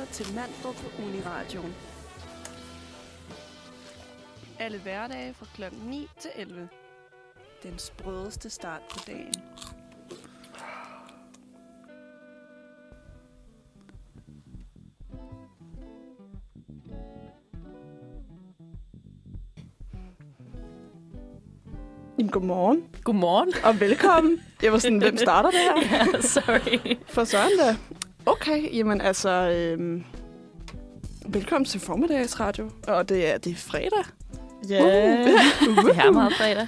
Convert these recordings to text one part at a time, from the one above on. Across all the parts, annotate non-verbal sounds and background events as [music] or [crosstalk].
lytter til Mandrup på Uniradioen. Alle hverdage fra kl. 9 til 11. Den sprødeste start på dagen. Jamen, godmorgen Godmorgen. og velkommen. Jeg var sådan, hvem starter det her? [laughs] Ja, sorry. For søren da. Okay, jamen altså, øhm, velkommen til formiddagsradio. Og det er, det er fredag. Ja, [laughs] det er meget fredag.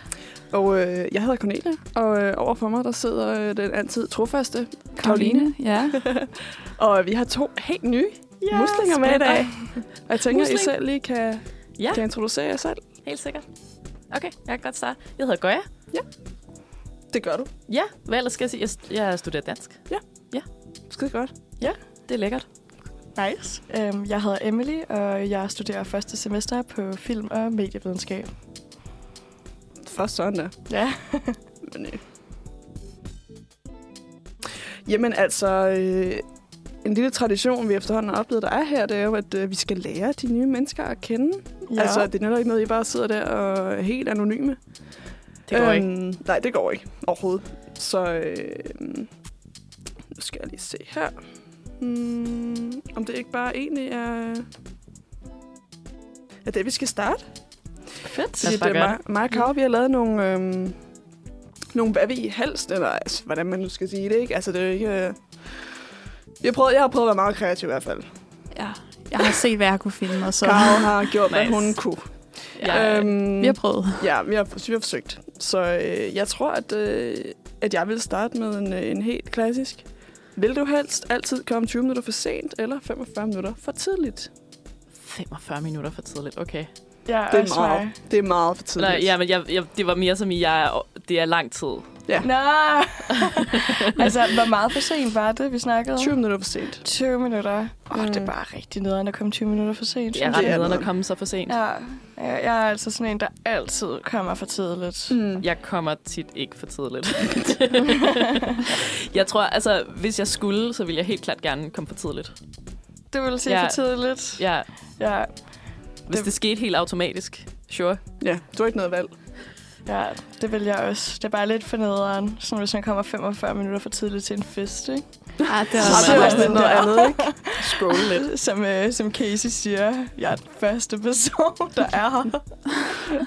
Og øh, jeg hedder Cornelia, og øh, overfor mig, der sidder øh, den altid trofaste Karoline. Ja. [laughs] Og vi har to helt nye Ja, muslinger med i dag. Og jeg tænker, Musling. I selv lige kan, Ja, kan introducere jer selv. helt sikkert. Okay, jeg kan godt starte. Jeg hedder Goya. Det gør du. Ja, hvad ellers skal jeg sige? Jeg, jeg studerer dansk. Skide godt. Det er lækkert. Nice. Um, jeg hedder Emily, og jeg studerer første semester på film- og medievidenskab. Først sådan da. Ja. [laughs] Men, øh. Jamen altså, øh, en lille tradition, vi efterhånden har oplevet, der er her, det er jo, at øh, vi skal lære de nye mennesker at kende. ja. Altså, det er netop ikke noget, I bare sidder der og er helt anonyme. Det går ikke. Øhm, Nej, det går ikke overhovedet. Så øh, nu skal jeg lige se her. Hmm, om det ikke bare egentlig er, er det, vi skal starte. Fedt. Fordi det er mig, mig og Karo, vi har lavet nogle, øhm, nogle hvad vi helst, eller altså, hvordan man nu skal sige det, ikke? Altså, det er jo ikke... Øh... Vi har prøvet, jeg har prøvet at være meget kreativ i hvert fald. Ja. Jeg har set, hvad jeg kunne finde, og så... Karo har gjort, hvad Nice. hun kunne. Ja, øhm, Vi har prøvet. Ja, vi har, vi har forsøgt. Så øh, jeg tror, at, øh, at jeg vil starte med en, øh, en helt klassisk. Vil du helst altid komme 20 minutter for sent, eller 45 minutter for tidligt? 45 minutter for tidligt. Okay. Ja, Det er meget, mig. det er meget for tidligt. Nej, ja, men jeg, jeg, det var mere som i, jeg, det er lang tid. Nå! [laughs] altså, hvor meget for sent var det, vi snakkede om? 20 minutter for sent. 20 minutter. Åh, oh, det er Mm. bare rigtig nederen at komme 20 minutter for sent. Det er synes ret er nederen at komme så for sent. jeg. Ja, jeg, jeg er altså sådan en, der altid kommer for tidligt. Mm. Jeg kommer tit ikke for tidligt. [laughs] jeg tror, altså, hvis jeg skulle, så ville jeg helt klart gerne komme for tidligt. Det vil sige Ja. for tidligt. Ja, Ja, hvis Det- det skete helt automatisk. Sure. Ja, du har ikke noget valg. Ja, det vil jeg også. Det er bare lidt for nederen, sådan hvis man kommer 45 minutter for tidligt til en fest, ikke? Så Ja, det Ah, det er også noget andet, ikke? Scroll lidt. Som, øh, som Casey siger, jeg er den første person, der er her.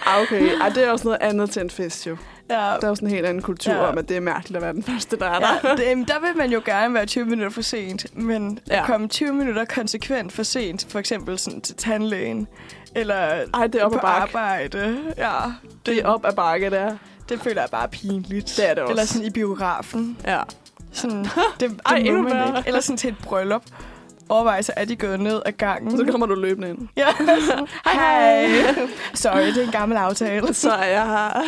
Ah, okay. Ej, det er også noget andet til en fest, jo. Ja, Der er jo sådan en helt anden kultur Ja. om, at det er mærkeligt at være den første, der er der. ja, det, der vil man jo gerne være 20 minutter for sent, men. Ja. at komme 20 minutter konsekvent for sent, for eksempel sådan til tandlægen, eller Ej, det er op på bakke. arbejde, ja, Det er op ad bakke, der. det føler jeg bare er pinligt. Det er det også. Eller sådan i biografen. Ja. Sådan, [laughs] det, det Ej, må man ikke. Eller sådan til et bryllup. Overvej, så er de gået ned ad gangen. Så kommer du løbende ind. Ja, [laughs] hej, hej. Sorry, det er en gammel aftale. [laughs] Så er jeg her.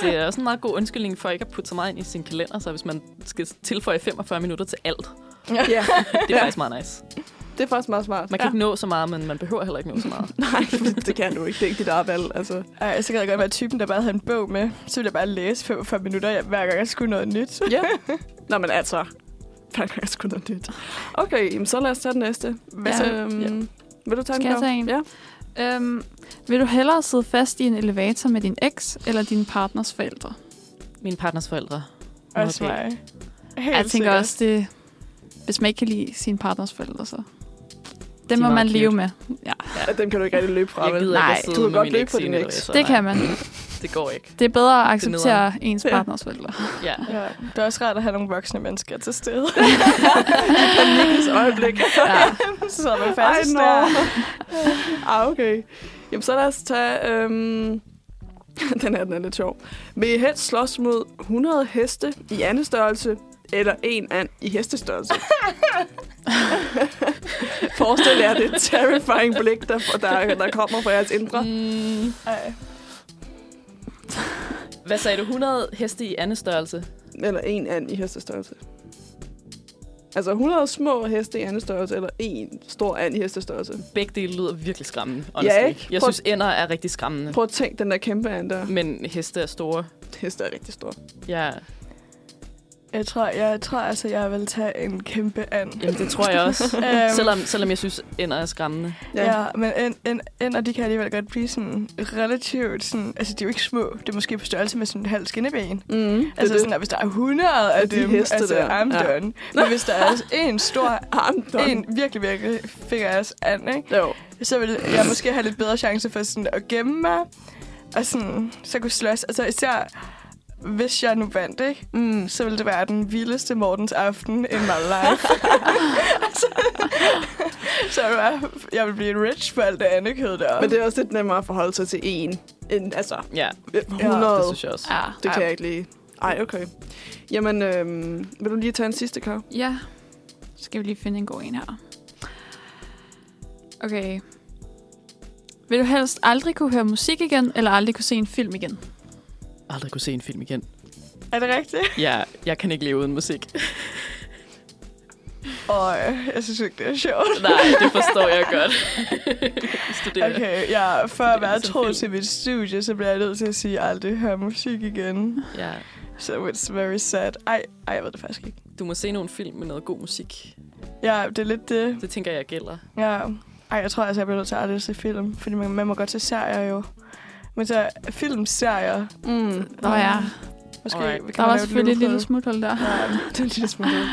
Det er også en meget god undskyldning for ikke at putte så meget ind i sin kalender, så hvis man skal tilføje 45 minutter til alt, Ja, det er faktisk meget nice. Det er faktisk meget smart. Man kan ikke nå så meget, men man behøver heller ikke nå så meget. [laughs] Nej, det kan du ikke. Det er ikke dit valg. Altså. Ej, så gad jeg godt være typen, der bare havde en bog med. Så ville jeg bare læse 45 minutter, hver gang jeg skulle noget nyt. Ja. [laughs] Nå, men altså. Hver gang jeg skulle noget nyt. Okay, jamen, så lad os tage den næste. Hvad, Ja. øhm, Ja. Vil du tage Skal den, jeg tage en? Ja. Øhm, vil du hellere sidde fast i en elevator med din eks eller din partners forældre? Min partners forældre. Også Okay. mig. Helt jeg tænker sikkert. også, det, hvis man ikke kan lide sin partners forældre, så De det er må man leve cute. med. Ja, ja. Dem kan du ikke rigtig løbe fra, Jeg gider Nej, ikke du kan godt løbe på i din eks. det kan man. [laughs] Det går ikke. Det er bedre at acceptere ens Ja. partners forældre. Ja. Ja, det er også rart at have nogle voksne mennesker til stede. [laughs] Panikkens øjeblik. Ja. [laughs] så sidder man Ej, fast no. der. ah, okay. Jamen, så lad os tage... Øhm... den her, den er lidt sjov. Vil I helst slås mod 100 heste i andestørrelse, eller en and i hestestørrelse? Forestil jer det terrifying blik, der, der, der kommer fra jeres indre. Mm, Ej. hvad sagde du? 100 heste i anden størrelse? Eller en and i hestestørrelse. Altså 100 små heste i andestørrelse, eller en stor and i hestestørrelse. Begge dele lyder virkelig skræmmende, honestly. Ja, ikke? Jeg Prøv- synes, ender er rigtig skræmmende. Prøv at tænke den der kæmpe and der. Men heste er store. Heste er rigtig stor. Ja. Jeg tror, jeg tror altså, jeg vil tage en kæmpe and. Jamen, det tror jeg også. [laughs] Øhm, selvom, selvom jeg synes, ender er skræmmende. Ja, ja men en, en, ender, de kan alligevel godt blive sådan relativt sådan... Altså, de er jo ikke små. Det er måske på størrelse med sådan en halv skinneben. Mm, det Altså, er sådan, at hvis der er 100 af Af de dem, heste altså, der. I'm Ja. done. [laughs] Men hvis der er en stor, [laughs] en virkelig, virkelig finger ass and, ikke? Jo. så vil jeg måske have lidt bedre chance for sådan at gemme mig, og sådan, så kunne slås. Altså især, hvis jeg nu vandt, ikke? Mm. så ville det være den vildeste Mortens aften in my life. [laughs] altså, så jeg, var, jeg vil blive rich for alt det andet kød deroppe. Men det er også lidt nemmere at forholde sig til en, end altså Ja, 100. det synes jeg også. Ja. Det kan jeg ikke lige. Ej, okay. Jamen, øhm, vil du lige tage en sidste, Kav? Ja. Så skal vi lige finde en god en her. Okay. Vil du helst aldrig kunne høre musik igen, eller aldrig kunne se en film igen? Aldrig kunne se en film igen. Er det rigtigt? Ja, jeg kan ikke leve uden musik. [laughs] Og øh, jeg synes ikke, det er sjovt. [laughs] Nej, det forstår jeg godt. [laughs] Studerer. Okay, ja, for at være tro til mit studie, så bliver jeg nødt til at sige, at jeg aldrig hører musik igen. Ja. So it's very sad. Ej, ej, jeg ved det faktisk ikke. Du må se nogle film med noget god musik. Ja, det er lidt det. Det tænker jeg gælder. Ja. Ej, jeg tror altså, jeg bliver nødt til at aldrig se film, fordi man, man må godt se serier jo. Men så filmserier, Mm. Nå ja, måske Alright. kan der var selvfølgelig et lille smuthul der. Ja, Det er en lille smule. [laughs]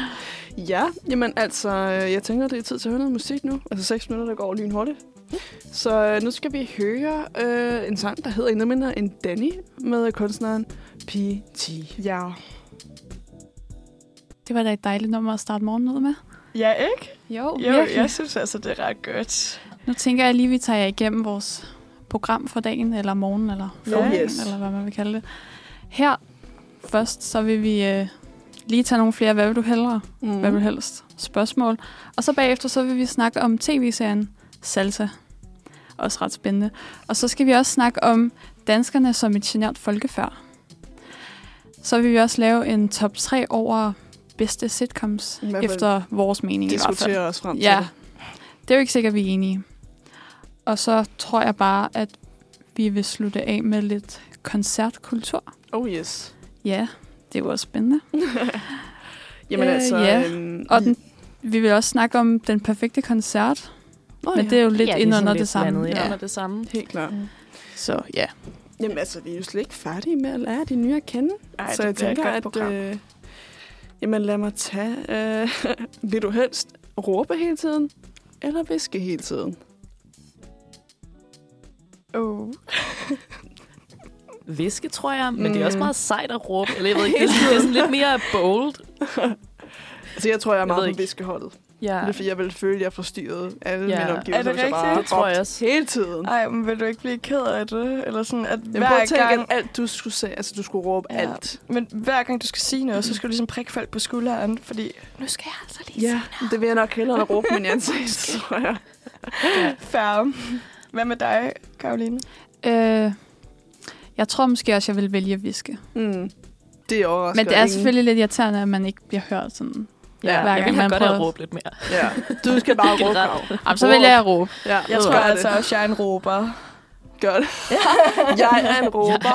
Ja, jamen altså, øh, jeg tænker, det er tid til at høre noget musik nu. Altså 6 minutter, der går lynhurtigt. Så øh, nu skal vi høre øh, en sang, der hedder endnu mindre end Danny, med kunstneren P.T. ja. Det var da et dejligt nummer at starte morgenen ud med. Ja, ikke? Jo, Jo, jeg synes altså, det er ret godt. Nu tænker jeg lige, at vi tager jer igennem vores program for dagen, eller morgen, eller formiddagen, Yes. eller hvad man vil kalde det. Her først, så vil vi øh, lige tage nogle flere, hvad vil du hellere, Mm. hvad vil du helst, spørgsmål. Og så bagefter, så vil vi snakke om tv-serien Salsa. Også ret spændende. Og så skal vi også snakke om danskerne som et genert folkefærd. Så vil vi også lave en top 3 over bedste sitcoms, efter vores mening i hvert fald. Diskutere os frem til Ja, det. det er jo ikke sikkert, at vi er enige. Og så tror jeg bare, at vi vil slutte af med lidt koncertkultur. Oh yes. Ja, det også spændende. [laughs] Jamen Øh, altså... ja. øhm, Og den, vi vil også snakke om den perfekte koncert, Nå, men det er jo lidt ja, ind under lidt det samme. blandet Ja. under det samme. Helt klart. Så ja. Jamen altså, vi er jo slet ikke færdige med at lære de nye at kende. Ej, så det jeg tænker, godt at... program. Øh, jamen lad mig tage... Øh, [laughs] vil du helst råbe hele tiden? Eller viske hele tiden? Oh. [laughs] Viske, tror jeg, men det er også Mm. meget sejt at råbe. Eller jeg ved ikke, det er sådan, det er sådan lidt mere bold. [laughs] Altså, jeg tror, jeg er meget på ikke. viskeholdet. Ja, Det er, fordi jeg vil føle, at jeg forstyrret alle Ja. mine omgivelser. Er det hvis jeg bare? Det tror jeg også. Hele tiden. Ej, men vil du ikke blive ked af det? Eller sådan, at Jeg at hver tænke, gang... at alt du skulle sige, altså du skulle råbe Ja. alt. Men hver gang du skal sige noget, så skal du ligesom prikke folk på skulderen, fordi nu skal jeg altså lige Ja, det vil jeg nok hellere råbe min [laughs] ansigt, tror jeg. sige færre. Hvad med dig, Karoline? Øh, jeg tror måske også, jeg vil vælge at viske. Mm. Det er overraskende. Men det er selvfølgelig lidt irriterende, at man ikke bliver hørt sådan. ja, hver jeg gang vil have man godt have prøver- råbt lidt mere. Ja. Du skal bare [laughs] råbe. Kav. Jamen, så vælger jeg at råbe. Ja, Jeg tror gør altså også, jeg er en råber. Gør det. [laughs] Jeg er en råber.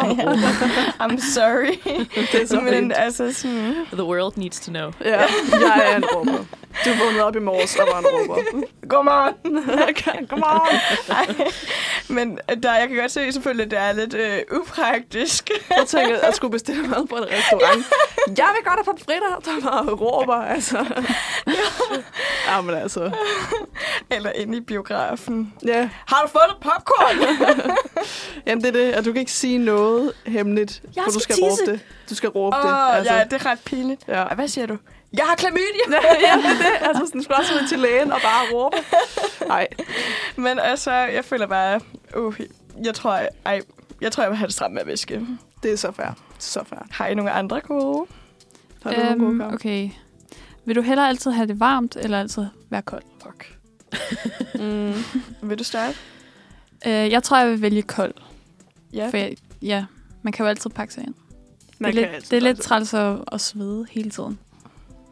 [laughs] I'm sorry. Det er så Men fint. altså sådan... The world needs to know. Ja, jeg er en råber. Du vågnede op i morges og var en råber. Godmorgen. Come on. Ej, Men der, jeg kan godt se selvfølgelig, at det er lidt øh, upraktisk. Jeg tænkte, at jeg skulle bestille mad på en restaurant. [laughs] Jeg vil godt have pomfritter, der bare råber, altså. [laughs] Ja, men altså. Eller inde i biografen. Ja, Har du fået popcorn? [laughs] jamen det er det, at du kan ikke sige noget hemmeligt, Jeg for du skal skal råbe tisse. det. Du skal råbe Åh, det. oh, Altså. ja, det er ret pinligt. ja. Hvad siger du? Jeg har klamydia! [laughs] ja, det er det. Altså, sådan, skal også ud til lægen og bare råbe. Nej, Men altså, jeg føler bare... Uh, jeg tror, ej, jeg tror, jeg vil have det stramt med at viske. det er så fair. Så fair. Har I nogle andre gode? Har du øhm, nogle gode okay. Vil du hellere altid have det varmt, eller altid være kold? Fuck. [laughs] Mm. Vil du starte? Øh, jeg tror, jeg vil vælge kold. Ja. For jeg, ja, man kan jo altid pakke sig ind. Man det er kan lidt, altid det er lidt træls at, at svede hele tiden.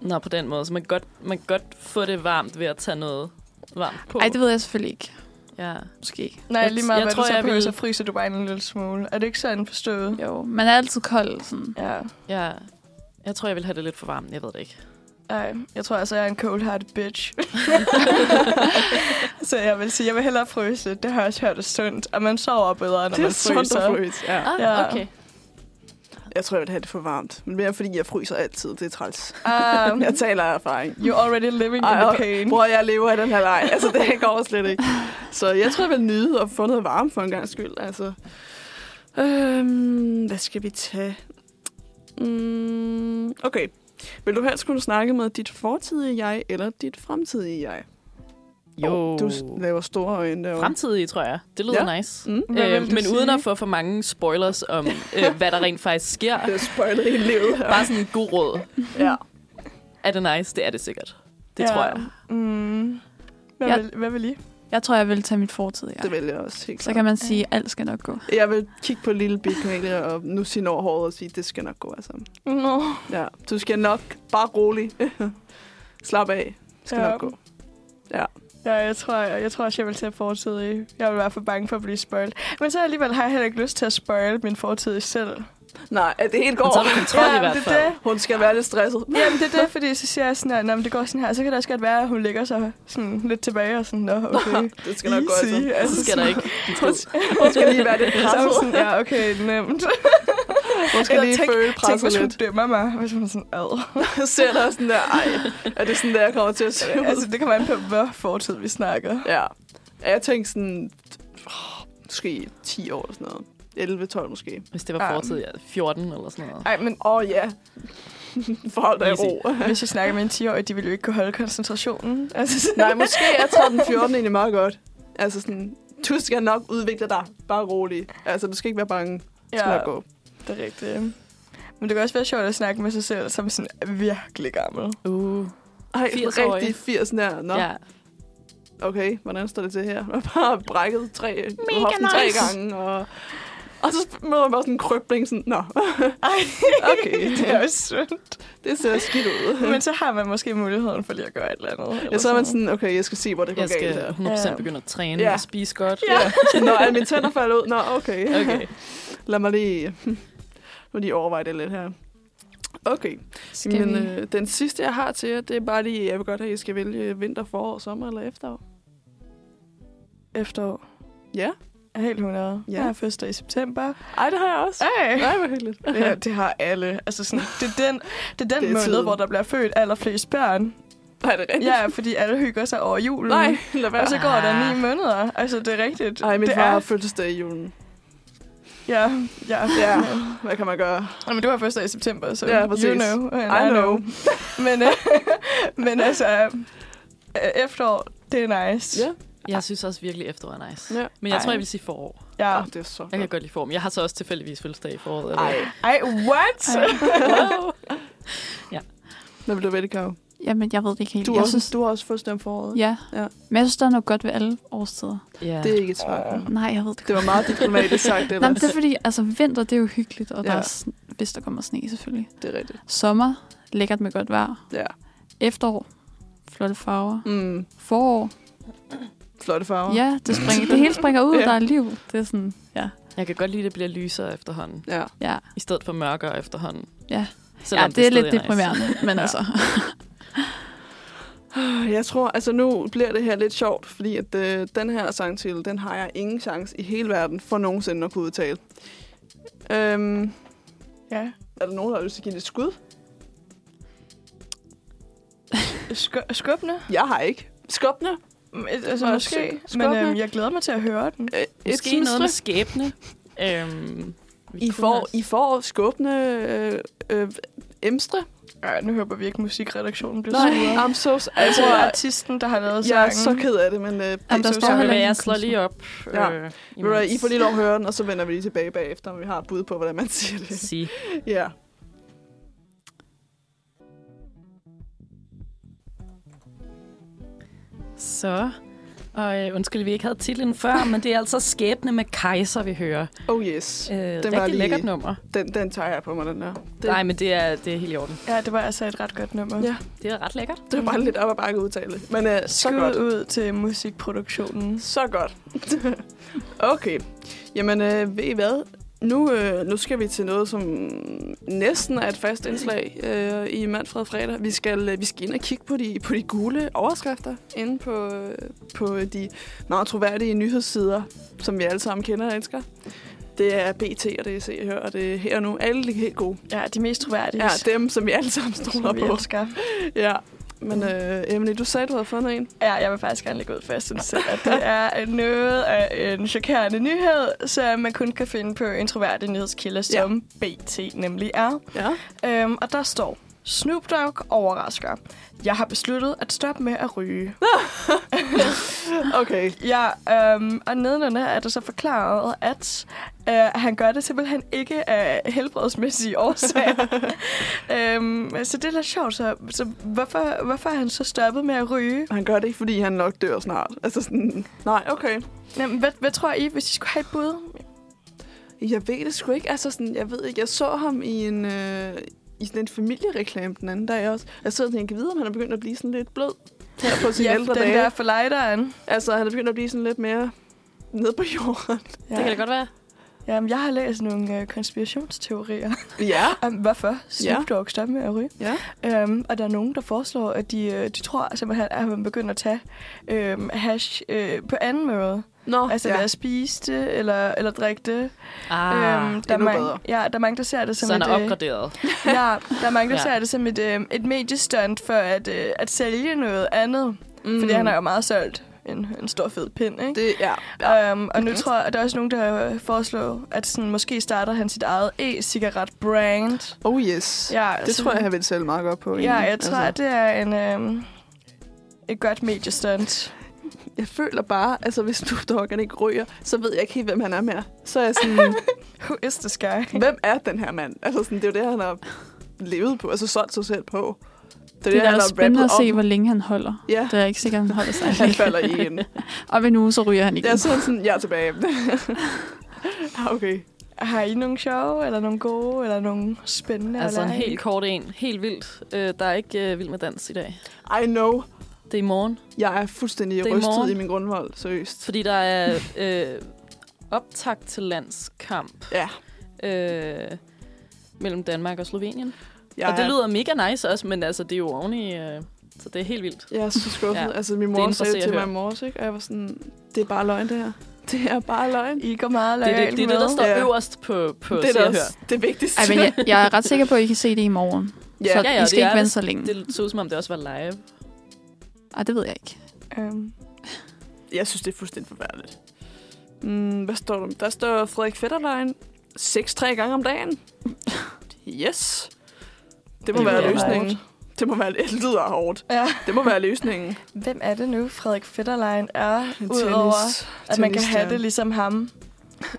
Nå, på den måde. Så man kan godt, man kan godt få det varmt ved at tage noget varmt på. Nej, det ved jeg selvfølgelig ikke. Ja. Måske. Nej, Jeg- lige meget, jeg hvad tror, du så jeg på, vil- så fryser du bare en lille smule. Er det ikke sådan forstået? Jo, man er altid kold. Sådan. Ja. Ja. Jeg tror, jeg vil have det lidt for varmt. Jeg ved det ikke. Ej, jeg tror altså, jeg er en cold-hearted bitch. [laughs] så jeg vil sige, jeg vil hellere fryse. Det har jeg også hørt er sundt. Og man sover bedre, når Det er man sundt fryser. at fryse, ja. Ah, Ja. okay. Jeg tror, jeg vil have det for varmt. Men mere fordi, jeg fryser altid. Det er træls. Um, [laughs] Jeg taler af erfaring. you're already living Ej, in the pain. Bror, jeg lever i den her leg. Altså, det går slet ikke. [laughs] Så jeg tror, jeg vil nyde at få noget varme for en gang skyld. Altså, øhm, hvad skal vi tage? Mm, okay. Vil du helst kunne snakke med dit fortidige jeg eller dit fremtidige jeg? Jo. Du laver store øjne derovre. Fremtidige, tror jeg. Det lyder Ja. nice. Mm. Hvad Øh, men sige? uden at få for mange spoilers om, øh, [laughs] hvad der rent faktisk sker. Det er spoilet hele livet her. Bare sådan en god råd. [laughs] Ja. Er det nice? Det er det sikkert. Det Ja. tror jeg. Mm. Hvad, Ja. vil, hvad vil I? Jeg tror, jeg vil tage mit fortid, ja. Det vil jeg også helt Så klart. kan man sige, at alt skal nok gå. Jeg vil kigge på lille Big Cornelia og nu sige over håret og sige, det skal nok gå. Altså. Nå. Ja, du skal nok bare rolig. [laughs] Slap af. Det skal Ja. nok gå. Ja, jeg tror, jeg, jeg tror også, jeg vil til at fortidig. Jeg vil være for bange for at blive spoilet. Men så alligevel har jeg heller ikke lyst til at spoil min fortid selv. Nej, at det helt Men så går. du kontrol i hvert fald. er det. Hun skal være lidt stresset. Jamen, det er det, fordi så siger jeg sådan her, "Nå, men det går sådan her. Så kan det også godt være, at hun ligger sig sådan lidt tilbage og sådan, nå, okay. [laughs] Det skal nok gå, altså. altså Så skal der ikke. Hun, [laughs] hun skal lige være lidt Så er presset. sådan, ja, okay, nemt. [laughs] Hun skal lige tænk- føle Tænk, presset hvis lidt. dømmer mig. Hvis hun er sådan, ad. Ser der sådan der, ej, er det sådan der, jeg kommer til at se altså, det kommer an på, hvor fortid vi snakker. Ja. Ja, Jeg tænkte sådan, åh, måske 10 år eller sådan noget. 11-12 måske. Hvis det var fortid, ja, 14 eller sådan noget. Ej, men Åh oh, ja. [laughs] Forhold dig ro. [laughs] hvis jeg snakker med en 10-årig, de ville jo ikke kunne holde koncentrationen. [laughs] Altså, Nej, måske er 13-14 egentlig meget godt. Altså sådan, du skal nok udvikle dig. Bare rolig. Altså, du skal ikke være bange. Skal ja, nok gå. det er rigtigt. Men det kan også være sjovt at snakke med sig selv, som sådan virkelig gammel. Uh, Ej, 80-årig. rigtig 80 nær. Nå, ja. okay, hvordan står det til her? Jeg har bare brækket tre, hoften tre nice. gange, og, og så møder man bare sådan en krøbling, sådan, nå, Ej, okay, det er også sundt. det ser skidt ud. Men så har man måske muligheden for lige at gøre et eller andet. eller Ja, så er man sådan, okay, jeg skal se, hvor det går Jeg skal galt her. 100% Ja. begynde at træne Ja. og spise godt. Ja. Nå, er mine tænder faldet ud? Nå, okay. Okay. [laughs] Lad mig lige, [laughs] nu lige overveje det lidt her. Okay, Skal men øh, den sidste, jeg har til jer, det er bare lige, jeg vil godt have, at I skal vælge vinter, forår, sommer eller efterår. Efterår. Ja. Helt 100. Ja. Ja. Jeg har fødselsdag i september. Ej, det har jeg også. Ej. Nej, hvor hyggeligt. [laughs] Det, det har alle. Altså sådan, det er den, det er den [laughs] Det er måned, tiden. hvor der bliver født allerflest børn. Nej, det er rigtigt. Ja, fordi alle hygger sig over julen. Nej, lad være. Og så går der ni måneder. Altså, det er rigtigt. Ej, min det far har er, fødselsdag i julen. Ja, ja. [laughs] Ja, hvad kan man gøre? Nå, Men du har fødselsdag i september, så Ja, præcis. you know. and I know. men, øh, men altså, øh, efterår, det er nice. Ja, Jeg synes også virkelig, efterår er nice. ja. Men jeg tror, Ej. jeg vil sige forår. Ja. Oh, det er så Jeg kan godt. godt lide forår. Men jeg har så også tilfældigvis fødselsdag i foråret. eller- Ej, Ej, what? Wow. hvad vil du vælge, Karo? Jamen, jeg ved det ikke helt. Du, jeg har også, synes, du har også fødselsdag om foråret. Ja. Ja. Men jeg synes, der er noget godt ved alle årstider. Ja. Det er ikke et svar. Nej, jeg ved det Det var meget diplomatisk sagt, Nej, men det er fordi, altså vinter, det er jo hyggeligt, og ja. der Ja. er, hvis der kommer sne selvfølgelig. Det er rigtigt. Sommer, lækkert med godt vejr. Ja. Efterår, flotte farver. Mm, Forår, flotte farver. ja, det, springer, det hele springer ud, [laughs] Ja. der er liv. Det er sådan, ja. Jeg kan godt lide, at det bliver lysere efterhånden. ja. Ja, I stedet for mørkere efterhånden. ja. Selvom ja det er lidt deprimerende, men [laughs] Ja. altså. [sighs] Jeg tror, altså nu bliver det her lidt sjovt, fordi at øh, den her sangtitel, den har jeg ingen chance i hele verden for nogensinde at kunne udtale. Øhm, Ja. er der nogen, der har lyst til at give det et skud? [laughs] Sk- skubbende? Jeg har ikke. Skubne? Mm, Altså, måske. sk- Men øhm, jeg glæder mig til at høre den. Øh, Måske noget med skæbne. Øhm, I får, også- I får skubne øh, øh, emstre. Ej, nu håber vi ikke, musikredaktionen bliver Nej, sure. I'm so Altså, altså, artisten, der har lavet jeg er sangen. så ked af det, men øh, Jamen, det der er står heller jeg slår lige op. Ja. Øh, I får lige lov at høre den, og så vender vi lige tilbage bagefter, når vi har et bud på, hvordan man siger det. sige. Ja. Så, og øh, undskyld, vi ikke havde titlen før, men det er altså Skæbne med Kejser, vi hører. Oh yes. Øh, var rigtig lige- lækkert nummer. Den, den tager jeg på mig, den der. Det, Det... Nej, men det er, det er helt i orden. Ja, det var altså et ret godt nummer. Ja. Det er ret lækkert. det var bare lidt op ad bakke udtale. Men øh, så Skud godt. ud til musikproduktionen. Så godt. [laughs] okay. Jamen, øh, ved I hvad? Nu, øh, nu skal vi til noget, som næsten er et fast indslag øh, i Manfred Fredag. Vi skal, øh, vi skal ind og kigge på de, på de gule overskrifter inde på, øh, på de meget troværdige nyhedssider, som vi alle sammen kender og elsker. Det er BT, og det er Se og Hør, og det er her og nu. Alle de helt gode. Ja, de mest troværdige. Ja, dem, som vi alle sammen stoler på. elsker. Ja. Men øh, Emily, du sagde, du havde fundet en. Ja, jeg vil faktisk gerne lægge ud for, jeg synes selv, at det er noget af en chokerende nyhed, som man kun kan finde på en troværdig nyhedskilde, som ja. BT nemlig er. Ja. Øhm, og der står, Snoop Dogg overrasker. Jeg har besluttet at stoppe med at ryge. [laughs] Okay. Ja, øhm, og nedenunder er der så forklaret, at øh, han gør det simpelthen ikke af helbredsmæssige årsager. [laughs] øhm, så det er lidt sjovt. Så, så hvorfor, hvorfor er han så stoppet med at ryge? Han gør det ikke, fordi han nok dør snart. Altså sådan, nej, okay. Jamen, hvad, hvad tror I, hvis I skulle have et bud? Jeg ved det sgu ikke. Altså sådan, jeg ved ikke. Jeg så ham i en, øh, i sådan en familiereklame den anden dag også. Jeg sidder og tænker, jeg kan vide, om han er begyndt at blive sådan lidt blød her på sine Ja, ældre den dage. der forlejderen. Altså, han er begyndt at blive sådan lidt mere ned på jorden. Det kan det godt være. Jamen, jeg har læst nogle øh, konspirationsteorier Ja. [laughs] om, hvorfor Snoop Dogg stopper med at ryge. Ja. Øhm, og der er nogen, der foreslår, at de, øh, de tror simpelthen, at han begynder at tage øhm, hash øh, på anden måde. Nå, Altså ja. ved at spise det, eller, eller drikke det. Ah, øhm, der, er mange, bedre. ja, der er mange, der ser det som så han et... er øh, opgraderet. [laughs] ja, der er mange, der Ja. ser det som et, øh, et mediestunt for at, øh, at sælge noget andet. Mm. Fordi han har jo meget solgt en, en stor fed pind, ikke? Det, ja. Ja. Um, og nu tror jeg, at der er også nogen, der foreslår, at sådan, måske starter han sit eget e-cigaret-brand. Oh yes. Ja, Det tror jeg, han vil sælge meget godt på. Ja, egentlig. jeg tror, at det er en, øhm, et godt mediestunt. [laughs] Jeg føler bare, altså hvis Snoop Dogg han ikke ryger, så ved jeg ikke helt, hvem han er mere. Så er jeg sådan, [laughs] Who is this guy? hvem er den her mand? Altså sådan, det er jo det, han har levet på, altså solgt sig selv på. Det er Det er da også spændende at se, om. hvor længe han holder. Ja, Det er ikke sikkert, han holder sig. [laughs] han falder igen. [laughs] Om en uge, så ryger han igen. Jeg er sådan, sådan, jeg er tilbage. [laughs] Ah, okay. Har I nogle sjove, eller nogle gode, eller nogle spændende? Altså en eller helt kort en. Helt vildt. Øh, der er ikke øh, vild med dans i dag. I know. Det er i morgen. Jeg er fuldstændig Det er i rystet morgen. i min grundvold, seriøst. Fordi der er øh, optakt til landskamp Ja. øh, mellem Danmark og Slovenien. Jeg og det er- lyder mega nice også, men altså, det er jo oven i... Øh, så det er helt vildt. Jeg er så skuffet. Ja. Altså, min Det er mor sagde til mig i morges, ikke? Og jeg var sådan, det er bare løgn, det her. [laughs] Det er bare løgn. I går meget Det er det, loyalt det, er det der står Ja. øverst på, på det er også det vigtigste. Ej, men jeg, jeg er ret sikker på, at I kan se det i morgen. ja, så Ja, ja, I skal det er ikke vente det. så længe. Det så ud som om, det også var live. Ej, det ved jeg ikke. Øhm, jeg synes, det er fuldstændig forfærdeligt. Mm, hvad står der? Der står Frederik Fetterlein. Seks tre gange om dagen. [laughs] Yes. Det må Det være løsningen. hårdt. Det må være, [laughs] det lyder hårdt. ja. Det må være løsningen. Hvem er det nu, Frederik Fetterlein er, udover tennis- at man kan have tennisstjerne. det ligesom ham? [laughs]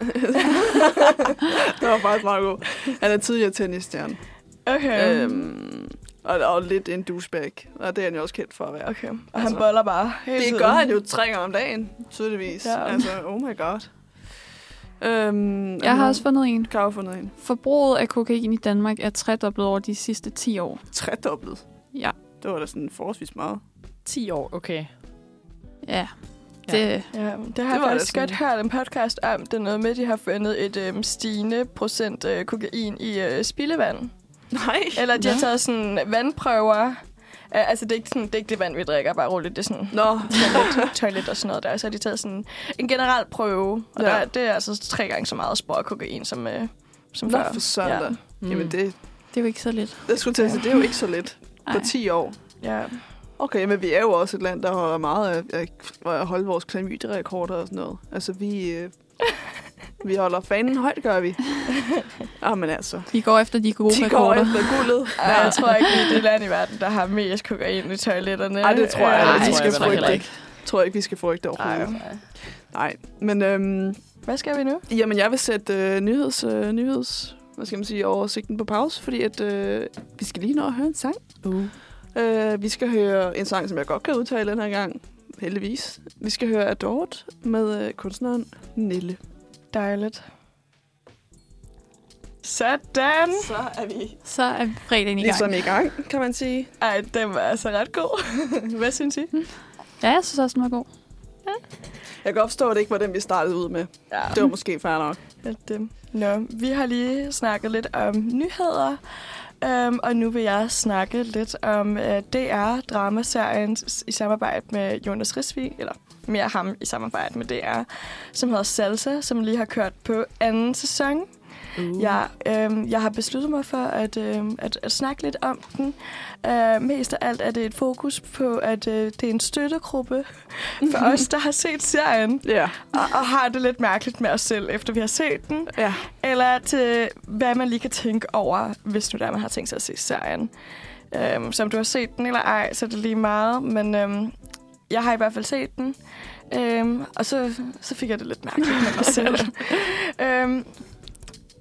det var faktisk meget god. Han er tidligere tennisstjerne. Okay. Øhm, og, og lidt en douchebag. Og det er han jo også kendt for at være. okay. Og altså, han boller bare hele Det tiden. gør han jo tre gange om dagen, tydeligvis. Ja. Ja. Altså, oh my god. Øhm, Jeg har også fundet en. Kan have fundet en. Forbruget af kokain i Danmark er tredoblet over de sidste 10 år. Tredoblet. Ja. Det var da sådan forholdsvis meget. 10 år, okay. Ja. Det, Ja, det har Det jeg faktisk sådan- godt hørt en podcast om. Det er noget med, at de har fundet et øhm, stigende procent øh, kokain i øh, spildevand. Nej. Eller de har Nå. taget sådan vandprøver. Altså, det er, ikke sådan, det er ikke det vand, vi drikker, bare roligt. Det er sådan Nå, toilet, toilet og sådan noget der. Så har de taget sådan en generel prøve. Og Ja. der, det er altså tre gange så meget spor af kokain, som, øh, som Nå før. for søren Ja. Mm. Jamen, det, det er jo ikke så lidt. det skulle til at sige, det er jo ikke så lidt på Ej. 10 år. Ja. Okay, men vi er jo også et land, der holder meget af af at holde vores klamydia-rekorder og sådan noget. Altså, vi, øh, vi holder fanen højt, gør vi. Ah, men altså. Vi går efter de gode De går efter guldet. Ej, jeg tror ikke, vi er det land i verden, der har mest kokain i toiletterne. Ej, det tror jeg, Ej, ikke, det vi tror jeg skal frygte. ikke. tror jeg ikke, vi skal frygte overhovedet. Ej. Nej, men øhm, Hvad skal vi nu? jamen, jeg vil sætte øh, nyheds, øh, nyheds, hvad skal man sige, oversigten på pause, fordi at, øh, vi skal lige nå at høre en sang. Uh. Øh, vi skal høre en sang, som jeg godt kan udtale den her gang, heldigvis. Vi skal høre Adored med øh, kunstneren Nille. Dejligt. Sådan. Så er vi Så er fredagen i gang. ligesom i gang, kan man sige. Ej, den var altså ret god. [laughs] Hvad synes I? Ja, jeg synes også, den var god. Jeg kan forstå, at det ikke var den, vi startede ud med. Ja, Det var måske fair nok. at, øh, Nå, vi har lige snakket lidt om nyheder, um, og nu vil jeg snakke lidt om øh, uh, DR-dramaserien i samarbejde med Jonas Risvig, eller mere ham i samarbejde med DR, som hedder Salsa, som lige har kørt på anden sæson. Uh. Jeg, øh, jeg har besluttet mig for at, øh, at, at snakke lidt om den. Øh, mest af alt er det et fokus på, at øh, det er en støttegruppe [laughs] for os, der har set serien, Ja. og, og har det lidt mærkeligt med os selv, efter vi har set den. Ja. Eller til, hvad man lige kan tænke over, hvis nu der man har tænkt sig at se serien. Øhm, så om du har set den eller ej, så er det lige meget. Men øhm, jeg har i hvert fald set den. Øhm, og så, så fik jeg det lidt mærkeligt med mig selv. [laughs] øhm,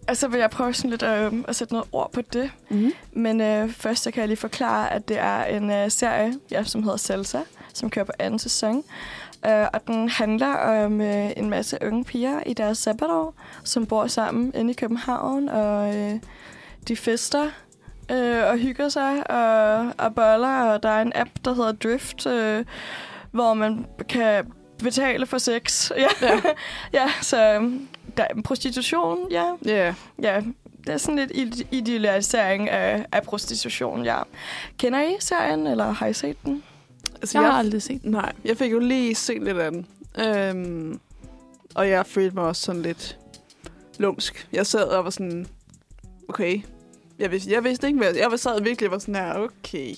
og så vil jeg prøve sådan lidt øh, at sætte noget ord på det. Mm. Men øh, først så kan jeg lige forklare, at det er en øh, serie, ja, som hedder Salsa, som kører på anden sæson. Øh, og den handler om øh, en masse unge piger i deres sabbatår, som bor sammen inde i København, og øh, de fester øh, og hygger sig og, og boller, og der er en app, der hedder Drift, øh, hvor man kan betale for sex. [laughs] Ja, ja. ja så øhm, der er prostitution, ja. Ja. Ja, det er sådan lidt ide- idealisering af, af prostitution, ja. Kender I serien, eller har I set den? Altså, Jeg har jeg, aldrig set den. nej, jeg fik jo lige set lidt af den. Øhm, og jeg følte mig også sådan lidt lumsk. Jeg sad og var sådan, okay. Jeg vidste, jeg vidste ikke, hvad jeg, jeg sad virkelig og var sådan her, okay.